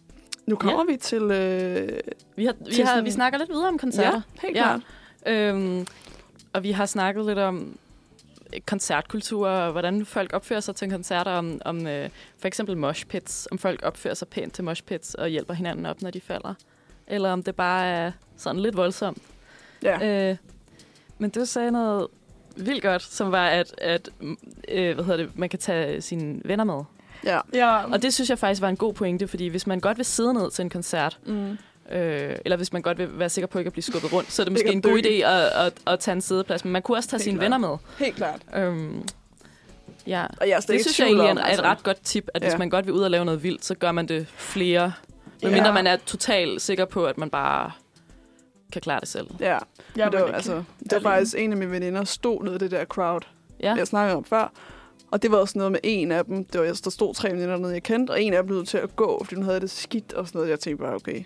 nu kommer vi til... Øh, Vi, har, vi, Til har, sådan- vi snakker lidt videre om koncerter. ja, helt Ja. klart. Øhm, og vi har snakket lidt om øh, koncertkultur, og hvordan folk opfører sig til koncerter, om, om øh, for eksempel moshpits, om folk opfører sig pænt til moshpits og hjælper hinanden op, når de falder. Eller om det bare er sådan lidt voldsomt. Ja. Øh, men du sagde noget vildt godt, som var, at, at øh, hvad hedder det, man kan tage sine venner med. ja. Ja, Og det synes jeg faktisk var en god pointe, fordi hvis man godt vil sidde ned til en koncert, Mm. Øh, eller hvis man godt vil være sikker på ikke at blive skubbet rundt, så er det [laughs] måske en god idé at, at, at tage en sædeplads. Men man kunne også tage Helt sine klart. venner med. Helt klart. Øhm, ja. Og jeg er Det synes jeg egentlig er, et- altså. et ret godt tip, at hvis Ja. man godt vil ud og lave noget vildt, så gør man det flere. Medmindre Ja. man er totalt sikker på, at man bare kan klare det selv. Ja, jeg men det var, altså, det var faktisk en af mine veninder, stod nede i det der crowd, Ja, jeg snakkede om før. Og det var også noget med en af dem. Det var, der stod tre veninder nede, jeg kendte, og en af dem blev til at gå, fordi hun havde det skidt og sådan noget. Jeg tænkte bare, okay,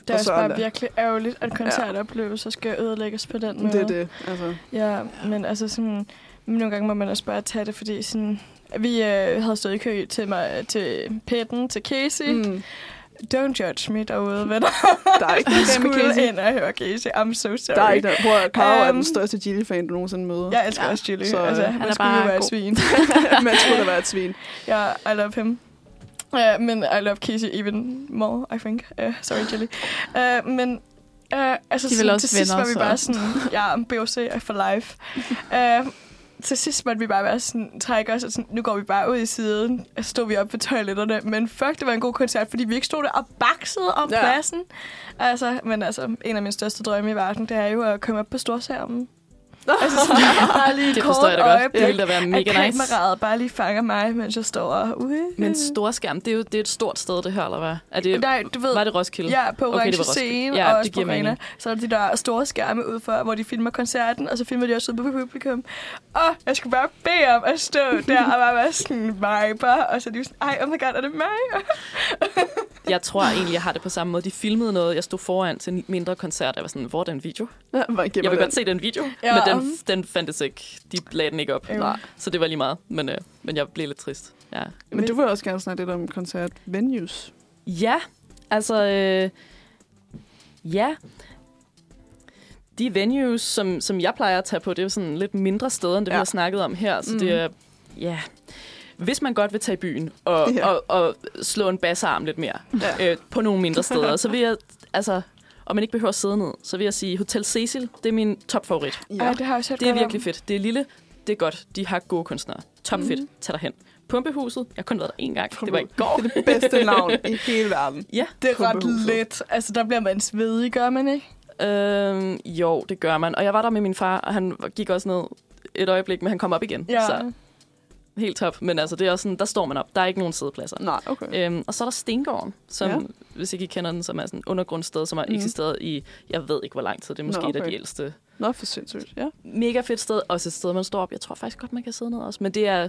Det er Og også så bare virkelig ærgerligt, at koncertoplevelser skal ødelægges på den måde. det er det. Altså, Ja, men altså sådan, nogle gange må man også bare tage det, fordi sådan, vi øh, havde stået i kø til, mig, til Petten, til Casey. Mm. Don't judge me derude, venner. der er ikke Jeg [laughs] noget med skulle Casey. ind og høre Casey. I'm so sorry. Der er ikke der. Prøv at Karo er den Øhm, største Gilly-fan, du nogensinde møder. Jeg elsker Ja, ja, også Chili. så, Så, øh, altså, han man er skulle jo bare være et god. svin. [laughs] Man skulle da være et svin. Ja, I love him. Uh, men I love Casey even more, I think. Uh, sorry, Jelly. Uh, men uh, altså, De er sådan, til sidst var vi så- bare sådan, ja, BOC for life. Uh, [laughs] til sidst måtte vi bare være sådan, trække os, og sådan, nu går vi bare ud i siden, og så stod vi op på toiletterne. Men fuck, det var en god koncert, fordi vi ikke stod der og baksede om ja. pladsen. Altså, men altså, en af mine største drømme i verden, det er jo at komme op på storskærmen. Altså sådan, bare lige [laughs] Det kort forstår jeg da godt. Det øjeblik, ville da være mega at nice. kameraet bare lige fanger mig, mens jeg står og... Uh, Men storskærm, det er jo det er et stort sted, det her, eller hvad? Er det, Nej, du ved, var det Roskilde? Ja, på Okay, Orange Roskilde. Scene Ja, og også det på Arena. Så er der de der store skærme ud for, hvor de filmer koncerten, og så filmer de også ud på publikum. Og jeg skulle bare bede om at stå der og bare være sådan viber, og så er de sådan, ej, oh my god, er det mig? [laughs] [laughs] Jeg tror egentlig, jeg har det på samme måde. De filmede noget, jeg stod foran til en mindre koncert. Jeg var sådan, hvor er den video? Ja, Jeg vil den. godt se den video, Ja. men den, den fandtes ikke. De lagde den ikke op. Nej. Så det var lige meget. Men, øh, men jeg blev lidt trist. Ja, Men du vil også gerne snakke lidt om koncert-venues. ja altså... Øh, ja. De venues, som, som jeg plejer at tage på, det er jo sådan lidt mindre steder, end det, ja. vi Ja. har snakket om her. Så Mm. det er... Ja... Hvis man godt vil tage i byen og, Ja. og, og slå en bassarm lidt mere Ja. øh, på nogle mindre steder, så vil jeg... Altså, og man ikke behøver at sidde ned, så vil jeg sige, Hotel Cecil, det er min topfavorit. Ja. Ej, det har jeg også Det er godt om. virkelig fedt. Det er lille, det er godt. De har gode kunstnere. Top fedt. Tag dig hen. Pumpehuset, jeg har kun været der én gang. Det var i går. Det er det bedste [laughs] navn i hele verden. Ja. Det er ret let. Altså, der bliver man svedig, gør man ikke? Øhm, jo, det gør man. Og jeg var der med min far, og han gik også ned et øjeblik, men han kom op igen. Ja. Så helt top. Men altså, det er også sådan, der står man op. Der er ikke nogen sædepladser. Nej, okay. Øhm, og så er der Stengården, som, Ja. hvis ikke I kender den, som er sådan et undergrundssted, som har mm. eksisteret i, jeg ved ikke hvor lang tid. Det er måske Nå, et af okay. de ældste. Nå, for sindssygt. Ja. Mega fedt sted. Også et sted, man står op. Jeg tror faktisk godt, man kan sidde ned også. Men det er,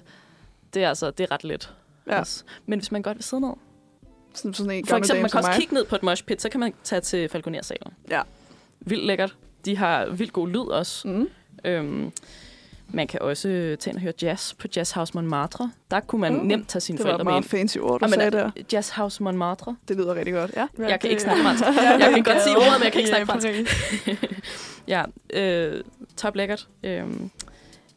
det er altså, det er ret let. Ja. Også. Men hvis man godt vil sidde ned. Sådan, sådan en For eksempel, man kan også mig. kigge ned på et moshpit, så kan man tage til Falconer-salen. Ja. Vildt lækkert. De har vildt god lyd også. Mm. Øhm, man kan også tage ind og høre jazz på Jazz House Montmartre. Der kunne man uh, nemt tage sine Det var et forældre med meget ind. fancy ord, du Jamen, sagde der. Jazz House Montmartre. Det lyder rigtig godt, ja. Jeg kan ikke det- snakke fransk. [laughs] Jeg kan det godt sige ordet, men jeg kan ikke snakke øh, fransk. [laughs] Ja, øh, top lækkert. Øhm,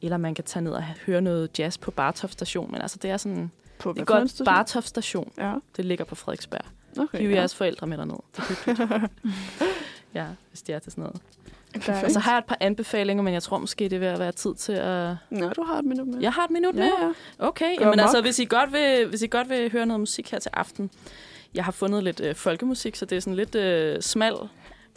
eller man kan tage ned og høre noget jazz på Bartof station. Men altså, det er sådan På det er hvad for en godt station? Bartof station. Ja, Det ligger på Frederiksberg. okay. Hiv ja. jeres forældre med derned. Det er [laughs] ja, hvis de er til sådan noget. Perfekt. Og så har jeg et par anbefalinger, men jeg tror måske, det er ved at være tid til at... Nå, du har et minut med. Jeg har et minut ja, mere. ja. Okay, Gør jamen altså, hvis I, godt vil, hvis I godt vil høre noget musik her til aften. Jeg har fundet lidt øh, folkemusik, så det er sådan lidt øh, smal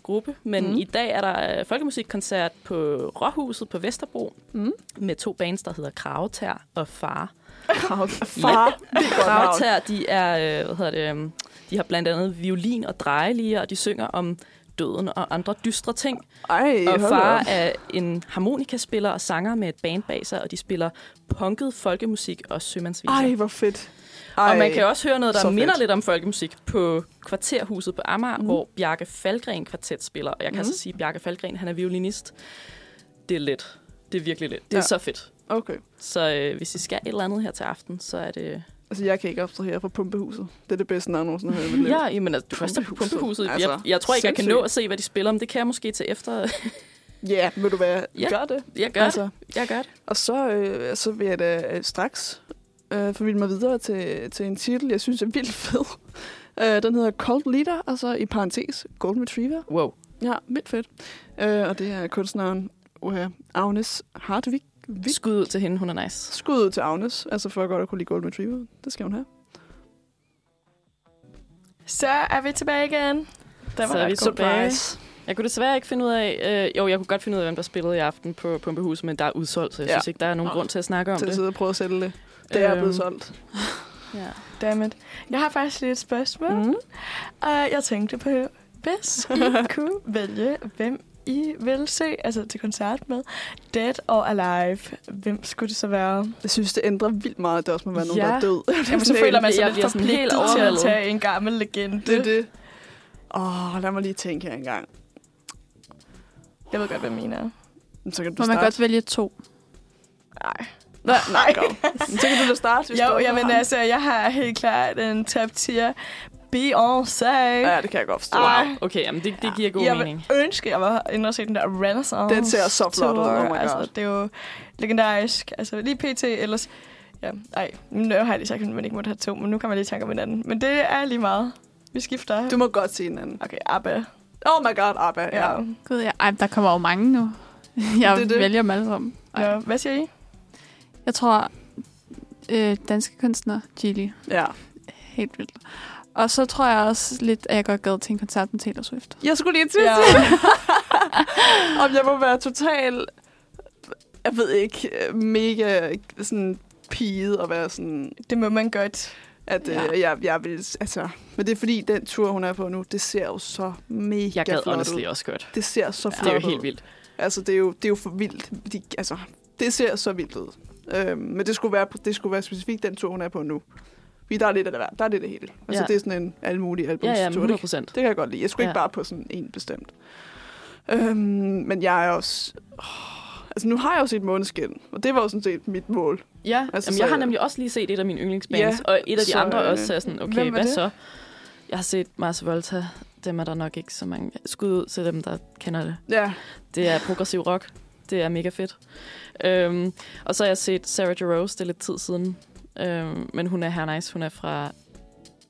gruppe. Men Mm. i dag er der øh, folkemusikkoncert på Råhuset på Vesterbro Mm. med to bands, der hedder Kravetær og Far. Krav- Far. Kravetær, de er, øh, hvad hedder det, øh, de har blandt andet violin og drejeliger, og de synger om døden og andre dystre ting. Ej, Og far er en harmonikaspiller og sanger med et band bag sig, og de spiller punket folkemusik og sømandsviser. Ej, hvor fedt. Ej. Og man kan også høre noget, der minder fedt. lidt om folkemusik på Kvarterhuset på Amager, mm. hvor Bjarke Falgren kvartet spiller. Og jeg kan mm. så sige, at Bjarke Falgren, han er violinist. Det er let. Det er virkelig let. Det er ja. så fedt. Okay. Så øh, hvis I skal et eller andet her til aften, så er det... Altså, jeg kan ikke abstrahere fra Pumpehuset. Det er det bedste navn, jeg nogensinde har hørt. Ja, jamen, altså, du på Pumpehuset. Altså, jeg, jeg tror ikke, jeg kan nå sindssygt. at se, hvad de spiller, men det kan jeg måske til efter. [laughs] Ja, vil du være? Ja. Gør det. jeg gør altså. det. Jeg gør det. Og så, øh, så vil jeg da øh, straks øh, forvilde mig videre til, til en titel, jeg synes er vildt fed. [laughs] Øh, den hedder Cold Leader, altså i parentes Golden Retriever. Wow. Ja, vildt fedt. Øh, og det er kunstneren uh, Agnes Hartvig. Vig. Skud ud til hende, hun er nice. Skud ud til Agnes, altså for at godt at kunne lide Golden Retriever. Det skal hun have. Så er vi tilbage igen. Det var Så er vi. Jeg kunne desværre ikke finde ud af... Øh, jo, jeg kunne godt finde ud af, hvem der spillede i aften på Pumpehuset, men der er udsolgt, så jeg Ja. synes ikke, der er nogen Åh. grund til at snakke om Til at det. sidde og prøve at sælge det. Det er Øhm, blevet solgt. Ja. Dammit. Jeg har faktisk lige et spørgsmål. Mm. Og jeg tænkte på, hvis I [laughs] kunne vælge, hvem I vil se altså til koncert med, Dead or Alive, hvem skulle det så være? Jeg synes, det ændrer vildt meget, at der også må være nogen, Ja. der er død. Jamen, så føler man sig jeg lidt forpligtet til at tage en gammel legende. Det er det. Åh, oh, lad mig lige tænke her engang. Jeg ved godt, hvad jeg mener. Så kan du Må man starte. godt vælge to. Nej. Nej, nej, go. Så kan du da starte, hvis Jo, du jamen altså, jeg har helt klart en top tier. Beyoncé. Ja, det kan jeg godt forstå. Ej. Wow. Okay, jamen det, det giver god jeg mening. vil ønske, jeg var inde og se den der Renaissance Den ser så flot ud, oh my god. altså, det er jo legendarisk. Altså, lige pt. ellers... Ja, ej, nu har jeg lige sagt, at man ikke måtte have to, men nu kan man lige tænke om hinanden. Men det er lige meget. Vi skifter. Du må godt se en anden. Okay, ABBA. Oh my god, Abba. Ja. Ja. Gud, ja. Ej, der kommer jo mange nu. [laughs] Jeg Det er det. vælger dem alle sammen. Ej. ja. Hvad siger I? Jeg tror, øh, danske kunstner, Gilly. ja. Helt vildt. Og så tror jeg også lidt, at jeg godt gad til en koncert med Taylor Swift. Jeg skulle lige til Ja. [laughs] om jeg må være total jeg ved ikke, øh, mega sådan piget at være sådan, Det må man godt. at Ja. ja. øh, jeg, jeg vil, altså, men det er fordi, den tur, hun er på nu, det ser jo så mega Jeg gad flot honestly ud. også godt. Det ser så Ja, flot det er jo ud. helt vildt. Altså, det er jo, det er jo for vildt. De, altså, det ser så vildt ud. Øhm, men det skulle, være, det skulle være specifikt den tur, hun er på nu. Fordi der er lidt af det. Der er lidt af det hele. Altså, Ja. det er sådan en alle mulige Ja, albumstur. ja, det, 100 det kan jeg godt lide. Jeg skulle ja. Ja. ikke bare på sådan en bestemt. Øhm, men jeg er også... Oh, altså, nu har jeg jo set Måneskin, og det var jo sådan set mit mål. Ja, Altså, så- Jamen, jeg har nemlig også lige set et af mine yndlingsbands, Ja, og et af de så, andre også, så er sådan, okay, hvad det? så? Jeg har set Mars Volta. Dem er der nok ikke så mange. Skud ud til dem, der kender det. Ja, Det er progressiv rock. Det er mega fedt. Øhm, og så har jeg set Sarah Jarose, det er lidt tid siden. Øhm, men hun er her nice. Hun er fra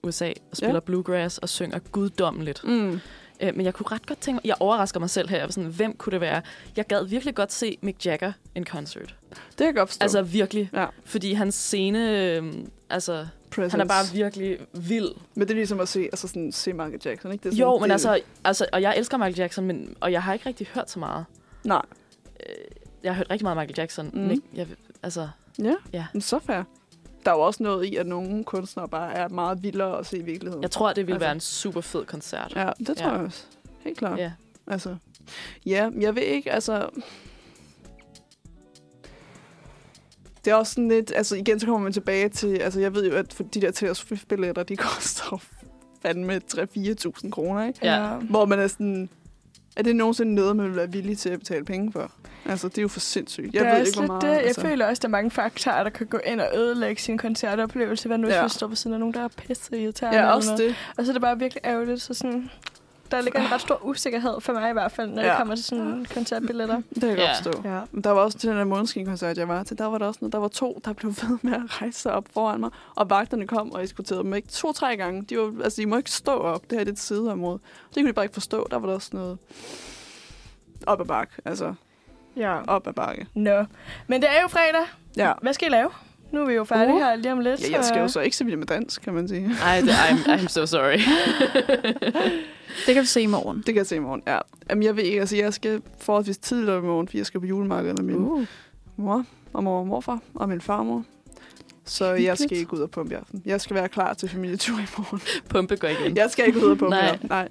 USA og spiller Ja. bluegrass og synger guddommeligt. mm. Øh, men jeg kunne ret godt tænke jeg overrasker mig selv her, jeg var sådan, hvem kunne det være? Jeg gad virkelig godt se Mick Jagger in concert. det kan jeg godt forstå. Altså virkelig. Ja. Fordi hans scene, øh, altså, Presence. han er bare virkelig vild. Men det er ligesom at se, altså sådan, se Michael Jackson, ikke? Det er sådan, Jo, men det, altså, altså, og jeg elsker Michael Jackson, men, og jeg har ikke rigtig hørt så meget. Nej, Øh, Jeg har hørt rigtig meget Michael Jackson. Mm. Nick, jeg, altså, ja, Ja. men så fair. Der er jo også noget i, at nogle kunstnere bare er meget vildere at se i virkeligheden. jeg tror, det ville Altså. være en super fed koncert. Ja, det tror Ja. jeg også. Helt klart. Ja. Altså, ja, jeg ved ikke, altså... Det er også sådan lidt, altså igen, så kommer man tilbage til, altså jeg ved jo, at for de der Taylor Swift-billetter, de koster fandme 3-4.000 kroner, ikke? Ja. Hvor man er sådan, er det nogensinde noget, man vil være villig til at betale penge for? Altså, det er jo for sindssygt. Jeg det ved ikke, hvor meget. det. Jeg altså. føler også, at der er mange faktorer, der kan gå ind og ødelægge sin koncertoplevelse. Hvad nu, hvis Ja. vi står på siden af nogen, der er pisse irriterende? Ja, også det. Og så er det bare virkelig ærgerligt. Så sådan, der ligger en ret stor usikkerhed for mig i hvert fald, når ja. Det kommer til sådan koncertbilletter. Det kan jeg Ja. godt forstå. Ja. Men der var også til den der Måneskin-koncert, jeg var til, der var der også noget, der var to, der blev ved med at rejse sig op foran mig, og vagterne kom og eskorterede dem ikke to-tre gange. De, var, altså, de må ikke stå op, det her er et sideområde. Det kunne de bare ikke forstå, der var der også noget op ad bakke, altså ja. op ad bakke. Nå. Men det er jo fredag. Ja. Hvad skal I lave? Nu er vi jo færdige Uh. her lige om lidt. ja, jeg skal jo så ikke så vidt med dans, kan man sige. Ej, det, I'm, I'm so sorry. [laughs] Det kan du se i morgen. Det kan jeg se i morgen, ja. Jamen, jeg ved ikke, altså jeg skal forholdsvis tidligt op i morgen, fordi jeg skal på julemarkedet med min Uh. mor og mor og morfar og min farmor. Så jeg Hyggeligt. skal ikke ud og pumpe i aften. Jeg skal være klar til familietur i morgen. Pumpe går igen. Jeg skal ikke ud og pumpe Nej. Nej.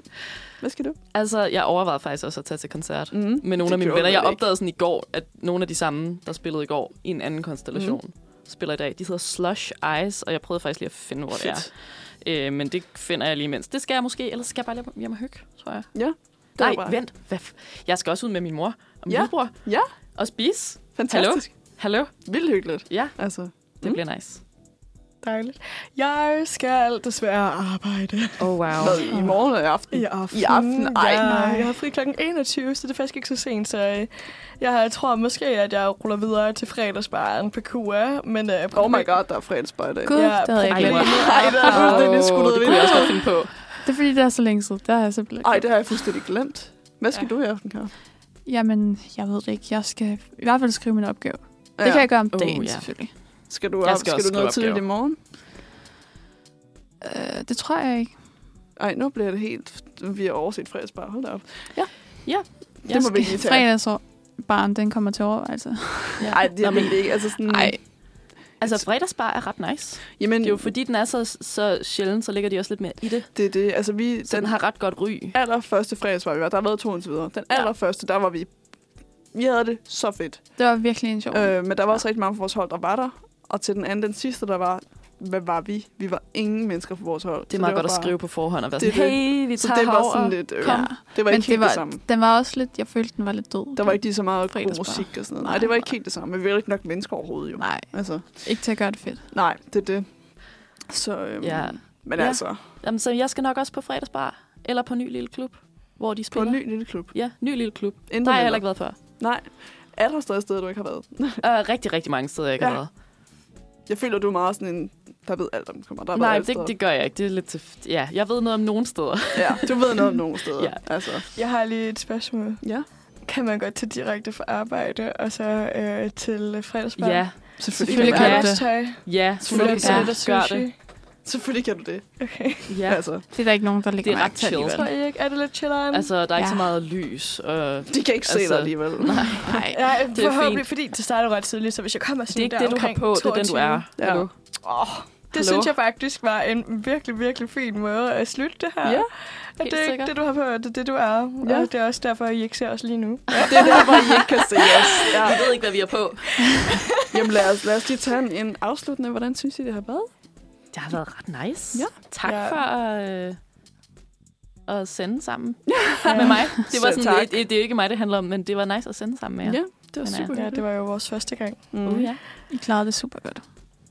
Hvad skal du? Altså, jeg overvejede faktisk også at tage til koncert. Mm. med nogle Det af mine venner. Jeg vel ikke? opdagede sådan i går, at nogle af de samme, der spillede i går i en anden konstellation, mm. spiller i dag. De hedder Slush Eyes, og jeg prøvede faktisk lige at finde, hvor det er. Øh, men det finder jeg lige imens. Det skal jeg måske, eller skal jeg bare hjem og hygge, tror jeg. Ja. Det Nej, bare vent. Hvad f- jeg skal også ud med min mor og min Ja. lillebror Ja. og spise. Fantastisk. Hallo? Vildt hyggeligt. Ja, Altså, det mm. bliver nice. Dejligt. Jeg skal desværre arbejde Oh, wow. hvad, i morgen og i aften? i aften. I aften? Ej, jeg, nej. jeg har fri kl. 21, så det er faktisk ikke så sent, så øh, jeg, jeg tror måske, at jeg ruller videre til fredagsbaren på QA, men... Øh, Oh my god, der er fredagsbar i dag. Gud, Ja, det havde jeg Ej, glemt. Ej, det er fuldstændig skuddet det kunne jeg også godt finde på. Det er fordi, det er så længe siden. Det har jeg simpelthen Ej, ikke. det har jeg fuldstændig glemt. Hvad skal Ja. du i aften, Kara? Jamen, jeg ved det ikke. Jeg skal i hvert fald skrive min opgave. Det kan jeg gøre om Oh, dagen, ja. selvfølgelig. Skal du, Jeg op, skal skal også du noget tidligt i morgen? Uh, det tror jeg ikke. Ej, nu bliver det helt... Vi har overset fredagsbar. Hold da op. Jeg Det må vi lige tage. Fredagsbarn, den kommer til overvejelse. Ja. Nej, det er men, det ikke. Altså sådan, Nej, altså, fredagsbar er ret nice. Jamen, Det er jo fordi, den er så, så sjældent, så ligger de også lidt mere i det. det er det. Altså, vi, Så den den har ret godt ry. allerførste fredagsbar, vi var, der har været to indtil videre. Den Ja. allerførste, der var vi... Vi havde det så fedt. det var virkelig en sjov. Øh, men der var også rigtig mange fra vores hold, der var der. Og til den anden, den sidste, der var... Hvad var vi? Vi var ingen mennesker på vores hold. Det er Så meget var godt at bare- skrive på forhånd og være Det sådan, det. hey, vi Så tager det var sådan lidt... Øh, Kom. Det var Men ikke det helt var, det samme. den var også lidt, jeg følte, den var lidt død. Der var ikke lige så meget god musik og sådan noget. Nej, Nej. det var ikke helt det samme. Men vi var ikke nok mennesker overhovedet, jo. Nej, Altså, ikke til at gøre det fedt. nej, det er det. Så, øhm, Ja. Men Ja. altså, Jamen, så jeg skal nok også på fredagsbar. Eller på ny lille klub, hvor de på spiller. en ny lille klub. Ja, ny lille klub. Intet Der har jeg heller ikke været før. Nej. Er der stadig steder, du ikke har været? Uh, rigtig, rigtig mange steder, jeg ikke Ja. har været. Jeg føler, du er meget sådan en, der ved alt om kommer. Der Nej, det, det gør jeg ikke. Det er lidt til... Ja, jeg ved noget om nogle steder. Ja, du ved noget om [laughs] nogle steder. Ja. Altså, Jeg har lige et spørgsmål. ja, Kan man godt tage direkte fra arbejde og så øh, til fredagsbar? Ja, selvfølgelig, Selvfølgelig kan man kan det. ja. Selvfølgelig selvfølgelig kan sushi. det. Selvfølgelig kan du det. Okay. Ja, [laughs] Altså, Det er der ikke nogen, der ligger Det er ret chill. alligevel. Tror I ikke? Er det lidt chilleren? altså, der er ikke Ja. så meget lys. Og de kan ikke se Altså, dig alligevel. [laughs] nej, Nej. Ja, det er forhåbentlig, fint. fordi det starter ret tidligt, så hvis jeg kommer det er sådan ikke der det, du har på, det er den, du 22, er. Ja. Hallo? Åh, det Hallo? synes jeg faktisk var en virkelig, virkelig fin måde at slutte det her. Ja, At helt det er ikke det, du har på, det er det, du er. Ja. Og det er også derfor, I ikke ser os lige nu. [laughs] det er der, hvor I ikke kan se os. Ja. Jeg ved ikke, hvad vi er på. Jamen lad os, lad os lige tage en, en afsluttende. Hvordan synes I, det har været? Det har været ret nice. Ja. Tak Ja. for øh, at sende sammen [laughs] med mig. Det var sådan, det, det er ikke mig, det handler om, men det var nice at sende sammen med jer. Ja, det var Men, super ja, Ja, det var jo vores første gang. Mm. Uh, ja. I klarede det super godt.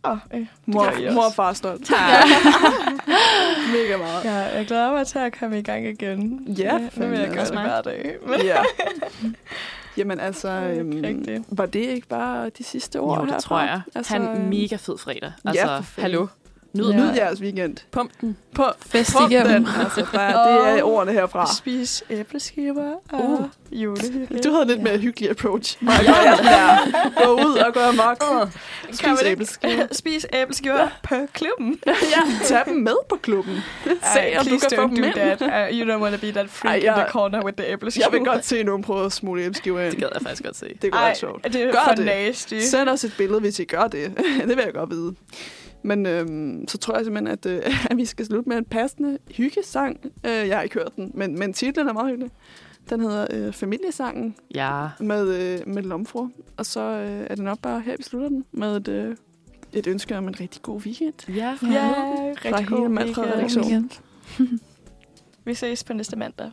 Åh, oh, øh. Mor, mor og far er stolt. Tak. [laughs] Mega meget. Ja, jeg glæder mig til at komme i gang igen. Ja, nu vil jeg gøre det hver dag. Ja. [laughs] Jamen altså, Det er ikke øhm, var det ikke bare de sidste ord Jo, det herfra? tror jeg. Altså, Han øhm, mega fed fredag. Ja, Altså, for fanden. hallo. Nyd, Ja. nyd. Jeres weekend. Pump den. På, Fest pump igennem. den. Altså, der, det er ordene herfra. Spis æbleskiver og Uh. uh. julehygge. Du havde lidt Ja. mere hyggelig approach. Sådan der. Gå ud og gå amok. Kan Spis æbleskiver. [laughs] Spis æbleskiver på klubben. [laughs] ja, tag dem med på klubben. Se, om du please kan få don't dem do that. Uh, you don't want to be that freak Ej, in jeg- the corner with the æbleskiver. Jeg vil godt se nogen prøve at smule æbleskiver ind. Det gad jeg faktisk godt se. Det kunne være sjovt. det er Gør for det. nasty. Send os et billede, hvis I gør det. [laughs] det vil jeg godt vide. Men øhm, så tror jeg simpelthen, at, øh, [laughs] at vi skal slutte med en passende hyggesang. Øh, jeg har ikke hørt den, men, men titlen er meget hyggelig. Den hedder øh, Familiesangen Ja. med, øh, med Lomfru. Og så øh, er det nok bare her, vi slutter den med et, øh, et ønske om en rigtig god weekend. Ja, Ja, Fra rigtig hele god. Weekend. [laughs] Vi ses på næste mandag.